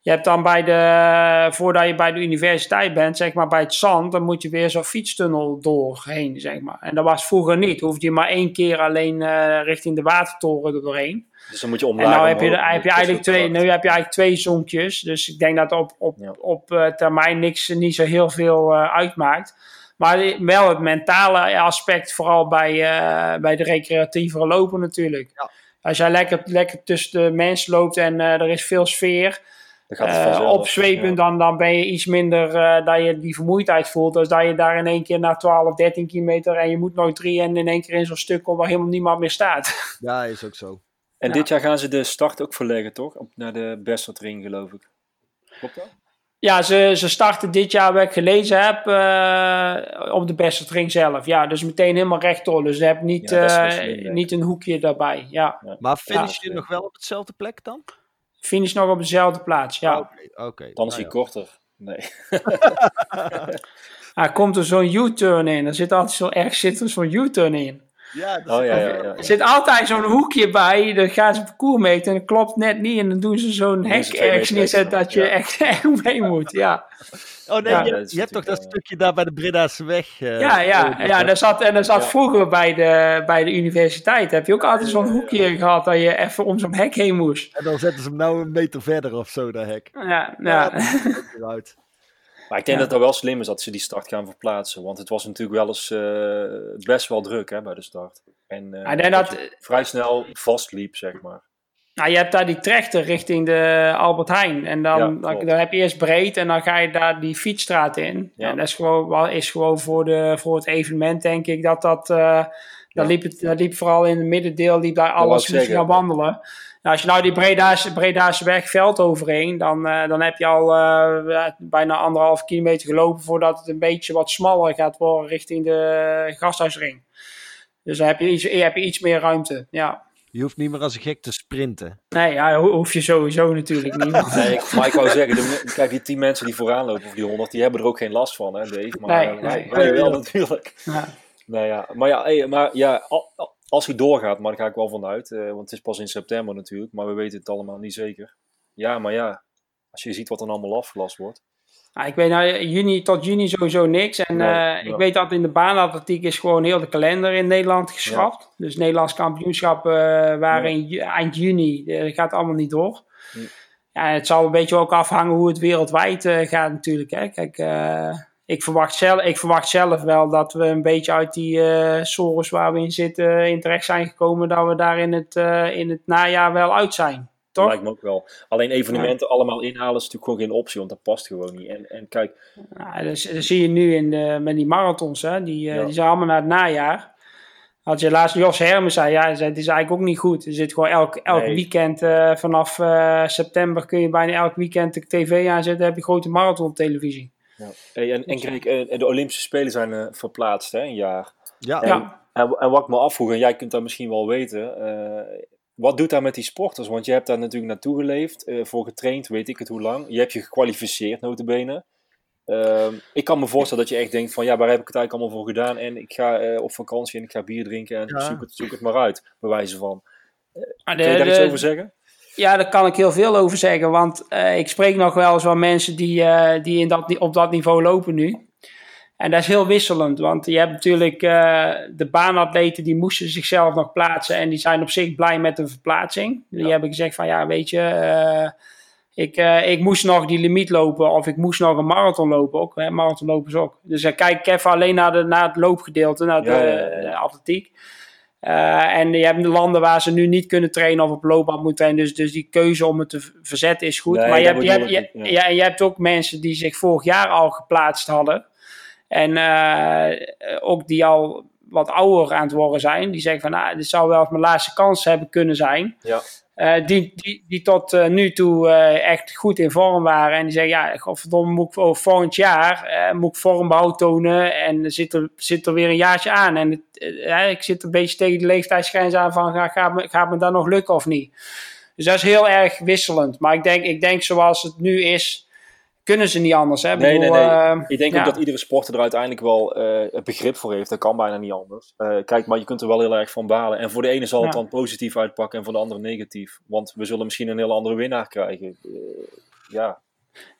S4: je hebt dan bij de, voordat je bij de universiteit bent, zeg maar bij het zand, dan moet je weer zo'n fietstunnel doorheen, zeg maar. En dat was vroeger niet. Hoefde je maar één keer alleen eh, richting de watertoren er doorheen.
S3: Dus dan moet je
S4: En
S3: omlaag.
S4: nou heb je,
S3: omhoog,
S4: heb je eigenlijk twee, nu heb je eigenlijk twee zonkjes. Dus ik denk dat op, op,
S3: Ja.
S4: op eh, termijn niks, niet zo heel veel eh, uitmaakt. Maar wel het mentale aspect, vooral bij, bij de recreatievere lopen natuurlijk.
S2: Ja.
S4: Als jij lekker, lekker tussen de mensen loopt en er is veel sfeer.
S3: Dan gaat het vanzelf.
S4: opzwepen,
S3: Ja.
S4: dan, dan ben je iets minder eh, dat je die vermoeidheid voelt. Dus dat je daar in één keer na 12, 13 kilometer en je moet nog drie en in één keer in zo'n stuk komt waar helemaal niemand meer staat. (laughs)
S2: Ja, is ook zo.
S3: En
S4: Ja.
S3: dit jaar gaan ze de start ook verleggen, toch? Op, naar de Besterdring, geloof ik. Klopt dat?
S4: Ja, ze, ze starten dit jaar, wat ik gelezen heb, eh, op de beste ring zelf. Ja, dus meteen helemaal rechtdoor. Dus je hebt niet,
S3: Ja,
S4: eh, niet een hoekje daarbij. Ja,
S2: Maar finish je
S3: Ja.
S2: nog wel op hetzelfde plek dan?
S4: Finish nog op dezelfde plaats. Ja.
S2: Oké.
S3: Dan is
S2: Nou
S3: hij
S2: ja.
S3: korter. Nee. (laughs)
S4: Ah, komt er zo'n U-turn in. Er zit altijd zo erg zit er zo'n U-turn in.
S2: Ja, dat
S3: Oh ja, ja, ja.
S4: Er zit altijd zo'n hoekje bij. Dan gaan ze parcours meten en dat klopt net niet. En dan doen ze zo'n hek ergens neerzetten dat je
S3: ja.
S4: echt, (laughs) echt mee moet. Ja,
S2: Oh nee,
S4: Ja,
S2: je, je hebt toch dat stukje daar bij de Breda's weg? eh,
S4: ja, ja,
S2: lopen,
S4: ja daar zat, en er zat
S3: Ja.
S4: vroeger bij de, bij de universiteit. Heb je ook altijd zo'n hoekje gehad dat je even om zo'n hek heen moest.
S2: En dan zetten ze hem nou een meter verder of zo, dat hek.
S4: Ja,
S2: Ja,
S4: ja.
S2: dat ziet er ook eruit.
S3: Maar ik denk
S4: Ja.
S3: dat het wel slim is dat ze die start gaan verplaatsen. Want het was natuurlijk wel eens eh, best wel druk hè, bij de start. En
S4: denk dat,
S3: je vrij snel vastliep, zeg maar.
S4: nou, je hebt daar die trechter richting de Albert Heijn. En dan,
S3: Ja,
S4: dan, heb je eerst breed en dan ga je daar die fietsstraat in.
S3: Ja.
S4: En dat is gewoon, is gewoon voor, de, voor het evenement, denk ik, dat dat... dat, liep het, dat liep vooral in het middendeel, liep daar alles moest gaan wandelen. Nou, als je nou die Breda's, Breda's weg veld overheen, dan, eh, dan heb je al eh, bijna anderhalf kilometer gelopen voordat het een beetje wat smaller gaat worden richting de gasthuisring. Dus dan heb je iets, heb je iets meer ruimte. Ja.
S2: Je hoeft niet meer als een gek te sprinten.
S4: Nee, ja, ho- hoef je sowieso natuurlijk niet. (laughs)
S3: Nee, ik, maar ik wou zeggen, de, kijk, die 10 mensen die vooraan lopen, of die 100, die hebben er ook geen last van, hè, Dave? Maar
S4: Nee,
S3: eh, wij,
S4: nee.
S3: wij wel natuurlijk.
S4: Ja.
S3: Nou ja, maar ja, hey, maar ja al- al- als hij doorgaat, maar daar ga ik wel vanuit, eh, want het is pas in september natuurlijk, maar we weten het allemaal niet zeker. Ja, maar ja, als je ziet wat er allemaal afgelast wordt.
S4: Nou, ik weet nou, juni tot juni sowieso niks. En
S3: Nee,
S4: eh, ik weet dat in de baanatletiek is gewoon heel de kalender in Nederland geschrapt. Dus Nederlands kampioenschap eh waren eind juni. Dat gaat allemaal niet door. Ja, het zal een beetje ook afhangen hoe het wereldwijd gaat natuurlijk. Hè. Kijk, ik, verwacht zelf, ik verwacht zelf wel dat we een beetje uit die eh sores waar we in zitten in terecht zijn gekomen. Dat we daar in het, eh, in het najaar wel uit zijn.
S3: Dat
S4: Toch?
S3: lijkt me ook wel. Alleen evenementen allemaal inhalen is natuurlijk gewoon geen optie, want dat past gewoon niet. En, en kijk,
S4: Nou, dat, dat zie je nu in de, met die marathons. Hè? Die, eh,
S3: Ja.
S4: die zijn allemaal naar het najaar. Had je laatst Jos Hermen zei, ja, het is eigenlijk ook niet goed. Er zit gewoon elk, elk
S3: Nee.
S4: weekend vanaf september kun je bijna elk weekend de tv aanzetten. heb je grote marathon televisie.
S3: Ja. Hey, en, en Greg, eh, de Olympische Spelen zijn eh, verplaatst, hè, een jaar.
S2: Ja,
S3: En,
S4: Ja.
S3: en, en wat ik me afvroeg, en jij kunt dat misschien wel weten, eh, wat doet dat met die sporters? Want je hebt daar natuurlijk naartoe geleefd, eh, voor getraind, weet ik het hoe lang. Je hebt je gekwalificeerd, notabene. Ehm ik kan me voorstellen dat je echt denkt van, ja, waar heb ik het eigenlijk allemaal voor gedaan? En ik ga eh, op vakantie en ik ga bier drinken en
S2: Ja.
S3: zoek, het, zoek het maar uit, bij wijze van.
S4: Maar
S3: Kun je
S4: de-
S3: daar iets over zeggen?
S4: Ja, daar kan ik heel veel over zeggen. Want eh, ik spreek nog wel eens van mensen die, eh, die, in dat, op dat niveau lopen nu. En dat is heel wisselend. Want je hebt natuurlijk eh, de baanatleten die moesten zichzelf nog plaatsen. En die zijn op zich blij met een verplaatsing. Die
S3: Ja.
S4: hebben gezegd van ja, weet je, ik, ik moest nog die limiet lopen. Of ik moest nog een marathon lopen ook. Hè, marathonlopers ook. Dus kijk even alleen naar, de, naar het loopgedeelte, naar de,
S3: Ja, ja, ja.
S4: de atletiek. Eh, en je hebt de landen waar ze nu niet kunnen trainen of op loopband moeten trainen. Dus, dus die keuze om het te verzetten is goed.
S3: Nee,
S4: maar je hebt, je, hebt, ja, en je hebt ook mensen die zich vorig jaar al geplaatst hadden. En eh, ook die al wat ouder aan het worden zijn. Die zeggen van, nou, dit zou wel eens mijn laatste kans hebben kunnen zijn.
S3: Ja.
S4: Eh, die, die, die tot eh, nu toe eh, echt goed in vorm waren. En die zeggen, ja, godverdomme, moet ik volgend jaar moet ik vormbehoud tonen. En zit er, zit er weer een jaartje aan. En ik zit een beetje tegen de leeftijdsgrens aan van, ga- gaat me, gaat me dat nog lukken of niet? Dus dat is heel erg wisselend. Maar ik denk, ik denk zoals het nu is, kunnen ze niet anders. Hè? Ik
S3: Nee, nee,
S4: bedoel,
S3: nee.
S4: eh,
S3: Ik denk
S4: ja.
S3: ook dat iedere sporter er uiteindelijk wel eh, het begrip voor heeft. Dat kan bijna niet anders. Eh, kijk, maar je kunt er wel heel erg van balen. En voor de ene zal het dan positief uitpakken en voor de andere negatief. Want we zullen misschien een heel andere winnaar krijgen. Eh, ja,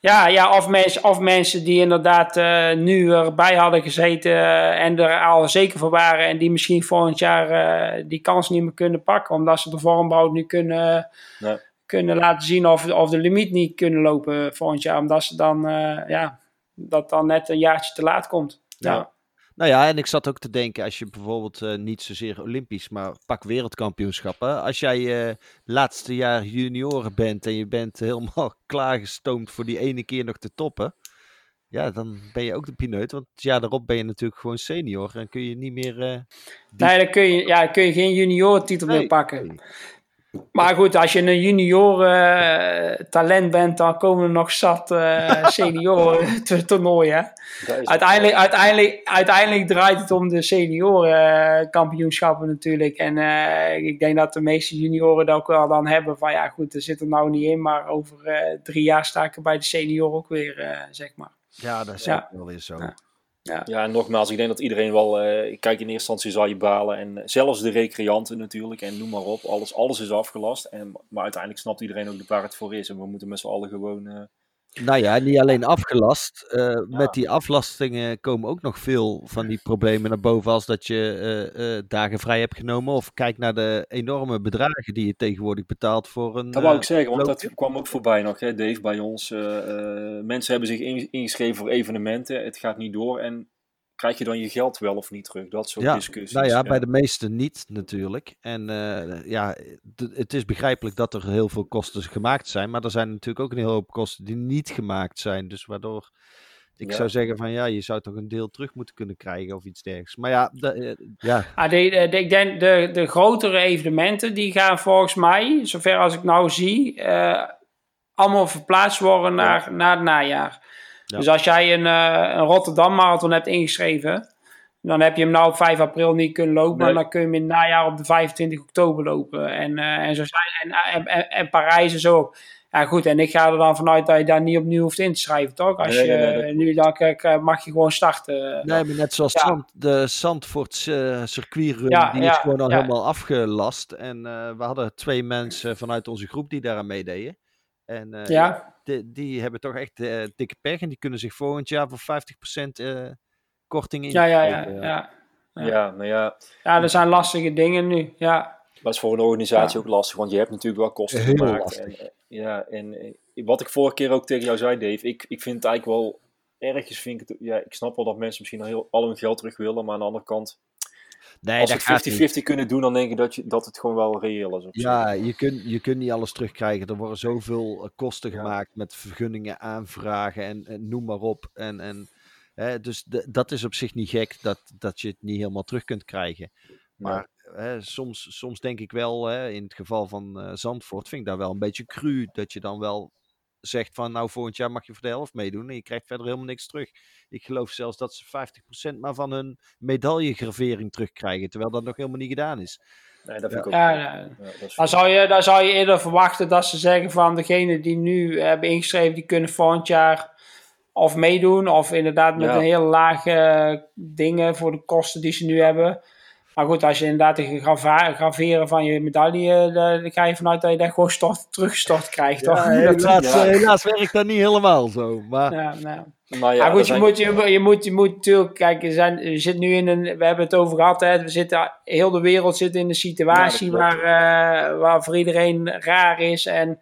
S4: Ja, ja of, mensen, of mensen die inderdaad nu erbij hadden gezeten en er al zeker voor waren en die misschien volgend jaar die kans niet meer kunnen pakken, omdat ze de vormbouw nu kunnen,
S3: Nee.
S4: Kunnen laten zien of, of de limiet niet kunnen lopen volgend jaar, omdat ze dan, eh, ja, dat dan net een jaartje te laat komt. Ja.
S3: Ja.
S2: Nou ja, en ik zat ook te denken, als je bijvoorbeeld uh, niet zozeer Olympisch, maar pak wereldkampioenschappen. Als jij uh, laatste jaar junioren bent en je bent helemaal (laughs) klaargestoomd voor die ene keer nog te toppen. Ja, dan ben je ook de pineut. Want ja, daarop ben je natuurlijk gewoon senior. En kun je niet meer. Uh,
S4: Nee, dan kun je, ja, kun je geen junioren-titel nee. meer pakken. Maar goed, als je een junior uh, talent bent, dan komen er nog zat uh, (laughs) senioren (laughs) toernooien. Uiteindelijk, uiteindelijk, uiteindelijk draait het om de senioren kampioenschappen natuurlijk. En uh, ik denk dat de meeste junioren dat ook wel dan hebben van ja goed, er zit er nou niet in. Maar over drie jaar sta ik er bij de senioren ook weer, zeg maar.
S2: Ja, dat is ja. wel weer zo.
S3: Ja. Ja. ja, en nogmaals, ik denk dat iedereen wel. Uh, kijk, in eerste instantie zal je balen. En zelfs de recreanten natuurlijk. En noem maar op. Alles, alles is afgelast. En, maar uiteindelijk snapt iedereen ook waar het voor is. En we moeten met z'n allen gewoon.
S2: Nou ja, niet alleen afgelast. Uh, ja. Met die aflastingen komen ook nog veel van die problemen naar boven. Als dat je uh, uh, dagen vrij hebt genomen. Of kijk naar de enorme bedragen die je tegenwoordig betaalt voor een.
S3: Dat wou ik zeggen, want loopje. dat kwam ook voorbij nog, hè, Dave, bij ons. mensen hebben zich ingeschreven voor evenementen. Het gaat niet door. En krijg je dan je geld wel of niet terug? Dat soort
S2: ja,
S3: discussies.
S2: Nou ja, ja, bij de meesten niet natuurlijk. En uh, ja, het is begrijpelijk dat er heel veel kosten gemaakt zijn. Maar er zijn natuurlijk ook een hele hoop kosten die niet gemaakt zijn. Dus waardoor ik ja. zou zeggen van ja, je zou toch een deel terug moeten kunnen krijgen of iets dergelijks. Maar ja, de, uh, ja.
S4: Ah, de, de, ik denk de, de grotere evenementen die gaan volgens mij, zover als ik nou zie, uh, allemaal verplaatst worden naar, naar het najaar. Ja. Dus als jij een, uh, een Rotterdam Marathon hebt ingeschreven, dan heb je hem nou op 5 april niet kunnen lopen, nee. maar dan kun je hem in het najaar op de 25 oktober lopen. En, uh, en, zo zijn, en, en, en Parijs is ook. Ja, goed, en ik ga er dan vanuit dat je daar niet opnieuw hoeft in te schrijven, toch? Als nee, je nee, nee, nu dan kijk, mag je gewoon starten.
S2: Nee, maar net zoals ja. Zand, de Zandvoort uh, circuitrun, ja, die ja, is gewoon al helemaal afgelast. En uh, we hadden twee mensen vanuit onze groep die daaraan meededen. En uh, ja. Die, die, hebben toch echt uh, dikke pech en die kunnen zich volgend jaar voor 50% uh, korting in.
S4: Ja, ja, ja, ja, ja.
S3: Ja, nou ja.
S4: Ja, er zijn lastige dingen nu, ja.
S3: Dat is voor een organisatie ook lastig, want je hebt natuurlijk wel kosten
S2: Heel
S3: gemaakt.
S2: Lastig.
S3: En, ja, en wat ik vorige keer ook tegen jou zei, Dave, ik, ik vind het eigenlijk wel ergens, vind ik, het, ja, ik snap wel dat mensen misschien al, heel, al hun geld terug willen, maar aan de andere kant,
S2: Nee,
S3: Als we 50-50 kunnen doen, dan denk ik dat, je, dat het gewoon wel reëel is.
S2: Ja, je kunt, je kunt niet alles terugkrijgen. Er worden zoveel kosten ja. gemaakt met vergunningen, aanvragen en, en noem maar op. En, en, hè, dus de, dat is op zich niet gek dat, dat je het niet helemaal terug kunt krijgen. Maar ja. hè, soms, soms denk ik wel, hè, in het geval van uh, Zandvoort, vind ik daar wel een beetje cru. Dat je dan wel zegt van nou volgend jaar mag je voor de helft meedoen en je krijgt verder helemaal niks terug. Ik geloof zelfs dat ze 50% maar van hun medaillegravering terugkrijgen, terwijl dat nog helemaal niet gedaan is.
S3: Nee, dat vind
S4: ja.
S3: ik ook.
S4: Ja, dan, zou je, dan zou je eerder verwachten dat ze zeggen van degene die nu hebben ingeschreven, die kunnen volgend jaar of meedoen of inderdaad met een heel lage dingen voor de kosten die ze nu hebben. Maar goed, als je inderdaad een graveren van je medaille, dan ga je vanuit dat je dat gewoon stort, teruggestort krijgt.
S2: Ja,
S4: toch? (laughs)
S2: helaas, ja. helaas werkt dat niet helemaal zo. Maar,
S4: ja, nou. maar, ja, maar goed, je, moet, je, je, moet, je moet natuurlijk, kijk, je, zijn, je zit nu in een, we hebben het over gehad, hè, we zitten, heel de wereld zit in een situatie waar, uh, waar voor iedereen raar is. En,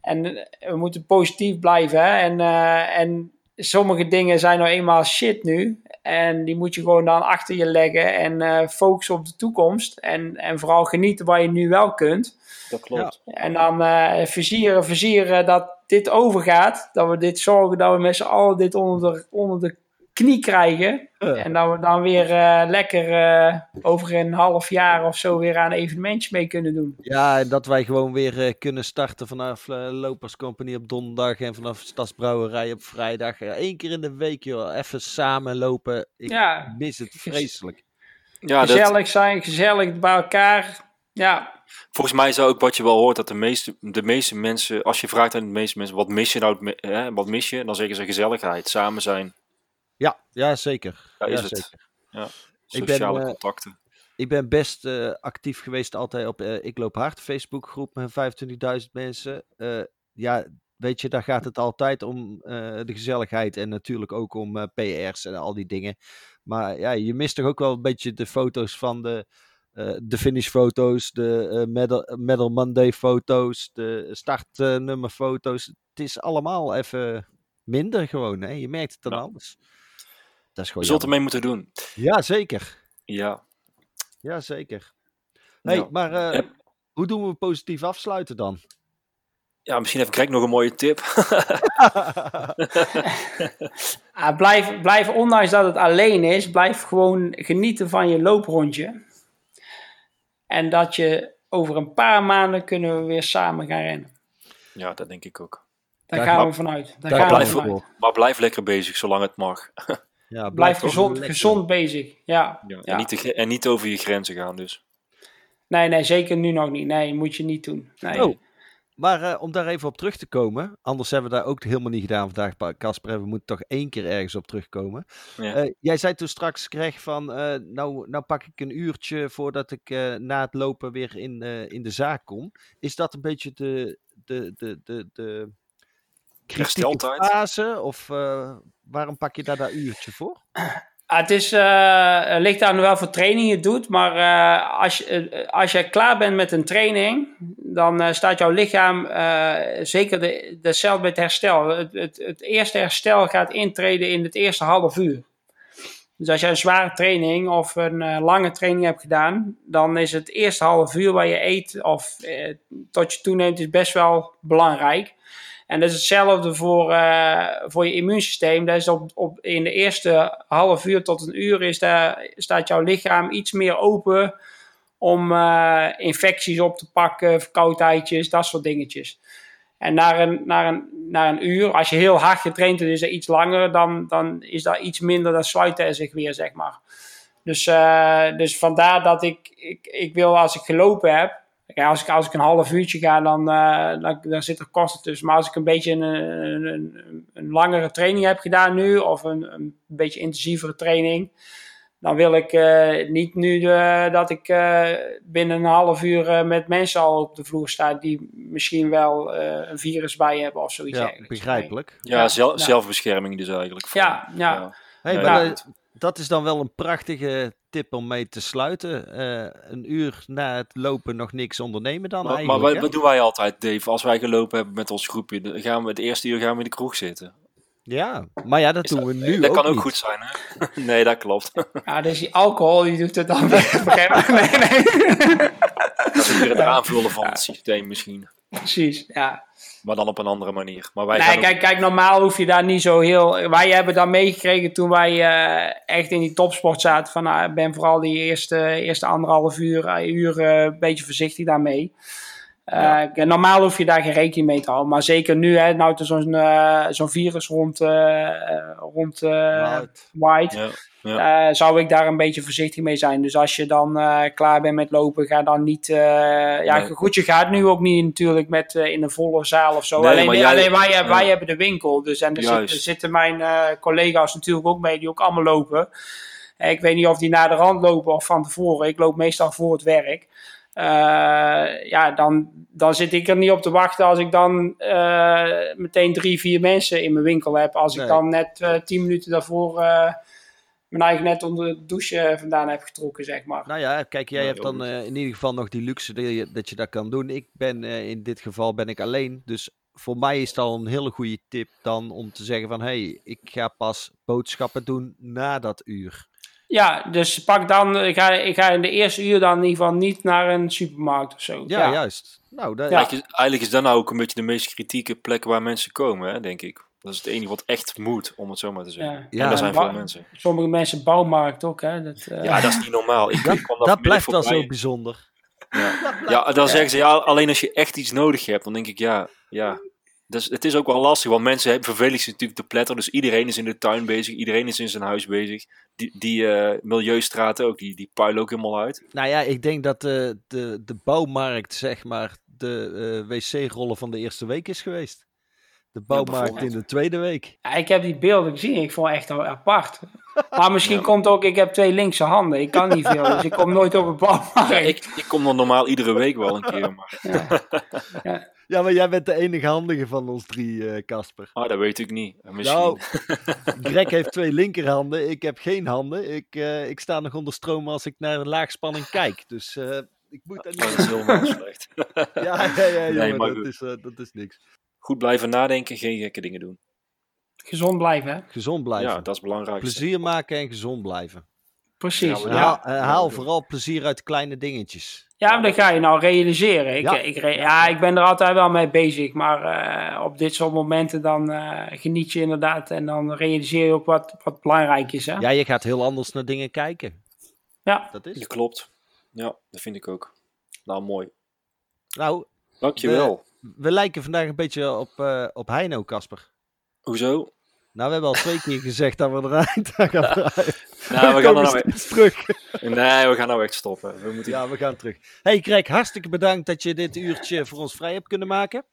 S4: en we moeten positief blijven. Hè, en, uh, en sommige dingen zijn nou eenmaal shit nu. En die moet je gewoon dan achter je leggen en uh, focussen op de toekomst. En, en vooral genieten waar je nu wel kunt.
S3: Dat klopt.
S4: Ja. En dan uh, versieren, versieren dat dit overgaat. Dat we dit zorgen, dat we met z'n allen dit onder de, onder de knie krijgen. Uh. En dat we dan weer uh, lekker over een half jaar of zo weer aan evenementjes mee kunnen doen.
S2: Ja, en dat wij gewoon weer kunnen starten vanaf Loperscompagnie op donderdag en vanaf Stadsbrouwerij op vrijdag. Eén keer in de week, joh. Even samen lopen. Ik ja. mis het vreselijk.
S4: Ja, gezellig dat... zijn, gezellig bij elkaar. Ja.
S3: Volgens mij is ook wat je wel hoort, dat de meeste, de meeste mensen, als je vraagt aan de meeste mensen, wat mis je nou, hè, wat mis je? Dan zeggen ze gezelligheid, samen zijn.
S2: Ja, ja zeker.
S3: Ja, is
S2: ja,
S3: het.
S2: Zeker.
S3: Ja, sociale
S2: ben,
S3: contacten.
S2: Ik ben best uh, actief geweest altijd op uh, Ik Loop Hard, Facebookgroep met 25.000 mensen. ja, weet je, daar gaat het altijd om de gezelligheid en natuurlijk ook om PR's en al die dingen. Maar ja, je mist toch ook wel een beetje de foto's van de, de finishfoto's, de medal, medal, Monday foto's, de startnummerfoto's. Het is allemaal even minder gewoon, hè? Je merkt het dan ja. alles. Dat is gewoon
S3: We zullen het
S2: jammer.
S3: ermee moeten doen.
S2: Ja, zeker.
S3: Ja.
S2: Ja, zeker. hey,
S3: Ja.
S2: maar eh, hoe doen we positief afsluiten dan?
S3: ja, misschien heeft Greg nog een mooie tip. (laughs)
S4: Ah, blijf, blijf, ondanks dat het alleen is, blijf gewoon genieten van je looprondje. En dat je over een paar maanden kunnen we weer samen gaan rennen.
S3: ja, dat denk ik ook.
S4: Daar
S2: Daar
S4: gaan
S2: ga-
S4: we vanuit. Daar
S2: Daar
S4: gaan we vanuit.
S3: Maar blijf lekker bezig, zolang het mag. (laughs)
S2: Ja,
S4: Blijf gezond, gezond bezig. Ja.
S3: Ja,
S4: ja.
S3: En, niet te en niet over je grenzen gaan dus.
S4: Nee, nee, zeker nu nog niet. Nee, moet je niet doen. Nee.
S2: Oh, maar eh, om daar even op terug te komen, anders hebben we daar ook helemaal niet gedaan vandaag, Casper. We moeten toch één keer ergens op terugkomen.
S3: Ja.
S2: Eh, jij zei toen straks, Greg, van eh, nou, nou pak ik een uurtje voordat ik eh, na het lopen weer in, eh, in de zaak kom. Is dat een beetje de, de, de, de, de kritieke fase? Of eh, waarom pak je daar dat uurtje voor?
S4: Ah, het is, eh, ligt aan wel voor training je doet, maar eh, als, je, eh, als je klaar bent met een training, dan staat jouw lichaam zeker de, herstel. Het, het, het eerste herstel gaat intreden in het eerste half uur. Dus als je een zware training of een lange training hebt gedaan, dan is het eerste half uur waar je eet of tot je toeneemt is best wel belangrijk. En dat is hetzelfde voor, eh, voor je immuunsysteem. Dat is op, op, in de eerste half uur tot een uur is daar, staat jouw lichaam iets meer open om eh, infecties op te pakken, verkoudheidjes, dat soort dingetjes. En na een, na, een, na een uur, als je heel hard getraind hebt, is dat iets langer, dan, dan is dat iets minder, dan sluit hij zich weer, zeg maar. Dus, eh, dus vandaar dat ik, ik, ik wil, als ik gelopen heb, ja, als, ik, als ik een half uurtje ga, dan, eh, dan, dan zit er kosten tussen. Maar als ik een beetje een, een, een, een langere training heb gedaan nu, of een, een beetje intensievere training, dan wil ik eh, niet nu de, dat ik eh, binnen een half uur eh, met mensen al op de vloer sta die misschien wel eh, een virus bij hebben of zoiets
S2: Ja, begrijpelijk.
S3: Ja,
S4: Ja,
S3: zel-
S4: ja.
S3: zelfbescherming dus eigenlijk.
S4: Ja, ja.
S2: Hey,
S3: Nee,
S2: maar
S3: ja.
S2: Dat, is dan wel een prachtige tip om mee te sluiten. Eh, een uur na het lopen nog niks ondernemen dan
S3: Maar, maar
S2: eigenlijk.
S3: wat,
S2: hè?
S3: wat doen wij altijd, Dave? Als wij gelopen hebben met ons groepje, dan gaan we het eerste uur gaan we in de kroeg zitten.
S2: Ja, maar ja, dat
S3: Is
S2: doen we nu
S3: dat
S2: ook
S3: kan ook
S2: niet.
S3: goed zijn, hè? (laughs) nee, dat klopt. (laughs)
S4: Ja, dus die alcohol, die doet het dan? (laughs) Nee, nee.
S3: dat is weer het aanvullen van het systeem misschien.
S4: Precies, ja.
S3: Maar dan op een andere manier. Maar wij
S4: Nee,
S3: ook-
S4: kijk, kijk, normaal hoef je daar niet zo heel... Wij hebben dat meegekregen toen wij eh, echt in die topsport zaten. Van, ik ben vooral die eerste, eerste anderhalf uur, eh, uur eh, een beetje voorzichtig daarmee. Eh,
S3: Ja.
S4: Normaal hoef je daar geen rekening mee te houden. Maar zeker nu, hè, nou er zo'n eh, zo'n virus rond, eh eh, rond eh
S2: Right.
S4: White...
S3: Ja, ja.
S4: Eh, zou ik daar een beetje voorzichtig mee zijn. Dus als je dan eh, klaar bent met lopen, ga dan niet. eh, ja,
S3: Nee.
S4: goed, je gaat nu ook niet natuurlijk met in een volle zaal of zo.
S3: Nee,
S4: alleen
S3: jij-
S4: alleen wij, hebben- wij hebben de winkel. Dus en er
S3: Juist.
S4: zitten, zitten mijn eh, collega's natuurlijk ook mee, die ook allemaal lopen. Ik weet niet of die naar de rand lopen of van tevoren. Ik loop meestal voor het werk. Eh, ja, dan, dan zit ik er niet op te wachten als ik dan eh, meteen drie, vier mensen in mijn winkel heb. Als
S2: Nee.
S4: ik dan net eh, tien minuten daarvoor eh, mijn eigen net onder de douche vandaan heb getrokken, zeg maar.
S2: Nou ja, kijk, jij hebt dan in ieder geval nog die luxe dat je dat, je dat kan doen. Ik ben eh, in dit geval ben ik alleen. Dus voor mij is het al een hele goede tip dan om te zeggen van... hé, hey, ik ga pas boodschappen doen na dat uur.
S4: Ja, dus pak dan, ik ga, ik ga in de eerste uur dan in ieder geval niet naar een supermarkt of zo.
S2: Ja, juist. Nou, dat,
S4: Ja.
S3: Eigenlijk, is, eigenlijk is dat nou ook een beetje de meest kritieke plek waar mensen komen, hè, denk ik. Dat is het enige wat echt moet, om het zo maar te zeggen.
S4: Ja.
S3: En
S2: Ja,
S3: daar zijn veel mensen.
S4: Sommige mensen bouwmarkt ook, hè. Dat, eh,
S3: Ja, dat is niet normaal. Ik,
S2: dat,
S3: ik
S2: dat
S3: vanmiddag
S2: blijft wel zo bijzonder.
S3: Ja, (laughs) dan zeggen ze, ja, alleen als je echt iets nodig hebt, dan denk ik, ja, ja. Dus het is ook wel lastig, want mensen hebben vervelen zich natuurlijk te pletteren. Dus iedereen is in de tuin bezig, iedereen is in zijn huis bezig. Die, die eh, milieustraten ook, die, die puilen ook helemaal uit.
S2: Nou ja, ik denk dat de, de, de bouwmarkt, zeg maar, de eh, wc-rollen van de eerste week is geweest. De bouwmarkt in de tweede week.
S4: Ja, ik heb die beelden gezien, ik vond het echt wel apart. Maar misschien komt ook, ik heb twee linkse handen, ik kan niet veel, dus ik kom nooit op een bouwmarkt.
S3: Ja, ik, ik kom dan normaal iedere week wel een keer, maar
S2: Ja, maar jij bent de enige handige van ons drie, eh, Casper.
S3: ah, dat weet ik niet. Eh, Misschien.
S2: Nou, (laughs) Greg heeft twee linkerhanden, ik heb geen handen. Ik, eh, ik sta nog onder stroom als ik naar de laagspanning kijk. Dus eh, ik moet daar
S3: dat
S2: niet...
S3: is helemaal (laughs) slecht.
S2: Ja, ja, ja, jongen,
S3: maar
S2: dat, is, eh, dat is niks.
S3: Goed blijven nadenken, geen gekke dingen doen.
S4: Gezond blijven, hè?
S2: Gezond blijven.
S3: Ja, dat is belangrijk.
S2: Plezier maken en gezond blijven.
S4: Precies.
S3: Ja,
S2: haal, haal vooral plezier uit kleine dingetjes.
S4: Ja maar dat ga je nou realiseren. Ik,
S2: Ja.
S4: ik, re- ja, ik ben er altijd wel mee bezig. Maar eh, op dit soort momenten dan eh, geniet je inderdaad. En dan realiseer je ook wat, wat belangrijk is, hè?
S2: Ja, je gaat heel anders naar dingen kijken.
S4: Ja.
S2: Dat is.
S3: Dat klopt. Ja, dat vind ik ook. Nou, mooi.
S2: Nou,
S3: Dankjewel.
S2: we lijken vandaag een beetje op, eh op Heino, Casper.
S3: Hoezo?
S2: Nou, we hebben al twee keer gezegd dat we eruit (laughs) gaan. (laughs) (laughs)
S3: Nou, we gaan er nou
S2: terug. (laughs)
S3: Nee, we gaan nou echt stoppen. We moeten...
S2: Ja, we gaan terug. Hey Greg, hartstikke bedankt dat je dit uurtje voor ons vrij hebt kunnen maken.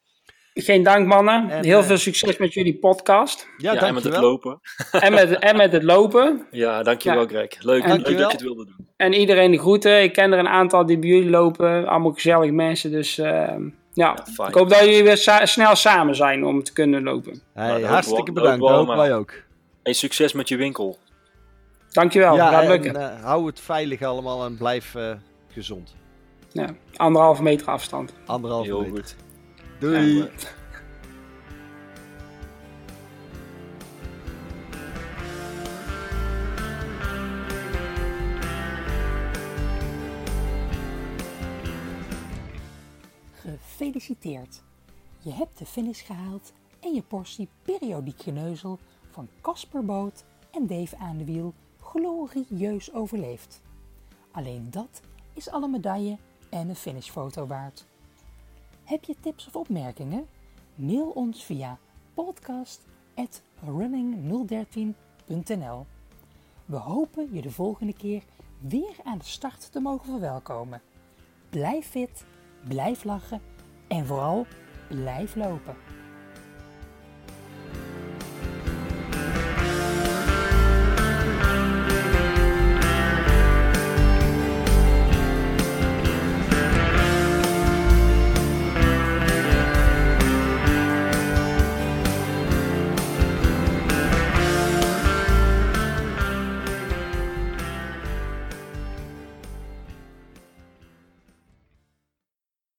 S4: Geen dank, mannen.
S2: En,
S4: Heel
S2: eh,
S4: veel succes met jullie podcast.
S2: Ja,
S3: Ja, en met het lopen. (laughs)
S4: en, met, en met het lopen.
S3: Ja, dankjewel
S4: Ja.
S3: Greg. Leuk,
S4: En-
S3: leuk dat je het wilde doen.
S4: En iedereen de groeten. Ik ken er een aantal die bij jullie lopen. Allemaal gezellige mensen. Dus eh, ja, ik hoop dat jullie weer sa- snel samen zijn om te kunnen lopen.
S2: Hey,
S3: Nou,
S2: hartstikke bedankt.
S3: dat
S2: hopen wij ook.
S3: En succes met je winkel.
S4: Dankjewel,
S2: ja,
S4: gaat
S2: en,
S4: lukken.
S2: eh, hou het veilig allemaal en blijf eh, gezond.
S4: Ja, anderhalve meter afstand.
S2: Anderhalf
S3: Heel
S2: meter.
S3: goed.
S2: Doei.
S3: Ja,
S1: Gefeliciteerd! Je hebt de finish gehaald en je portie periodiek geneuzel van Casper Boot en Dave aan de wiel glorieus overleefd. Alleen dat is alle medaille en een finishfoto waard. Heb je tips of opmerkingen? Mail ons via podcast.running013.nl We hopen je de volgende keer weer aan de start te mogen verwelkomen. Blijf fit, blijf lachen en vooral blijf lopen.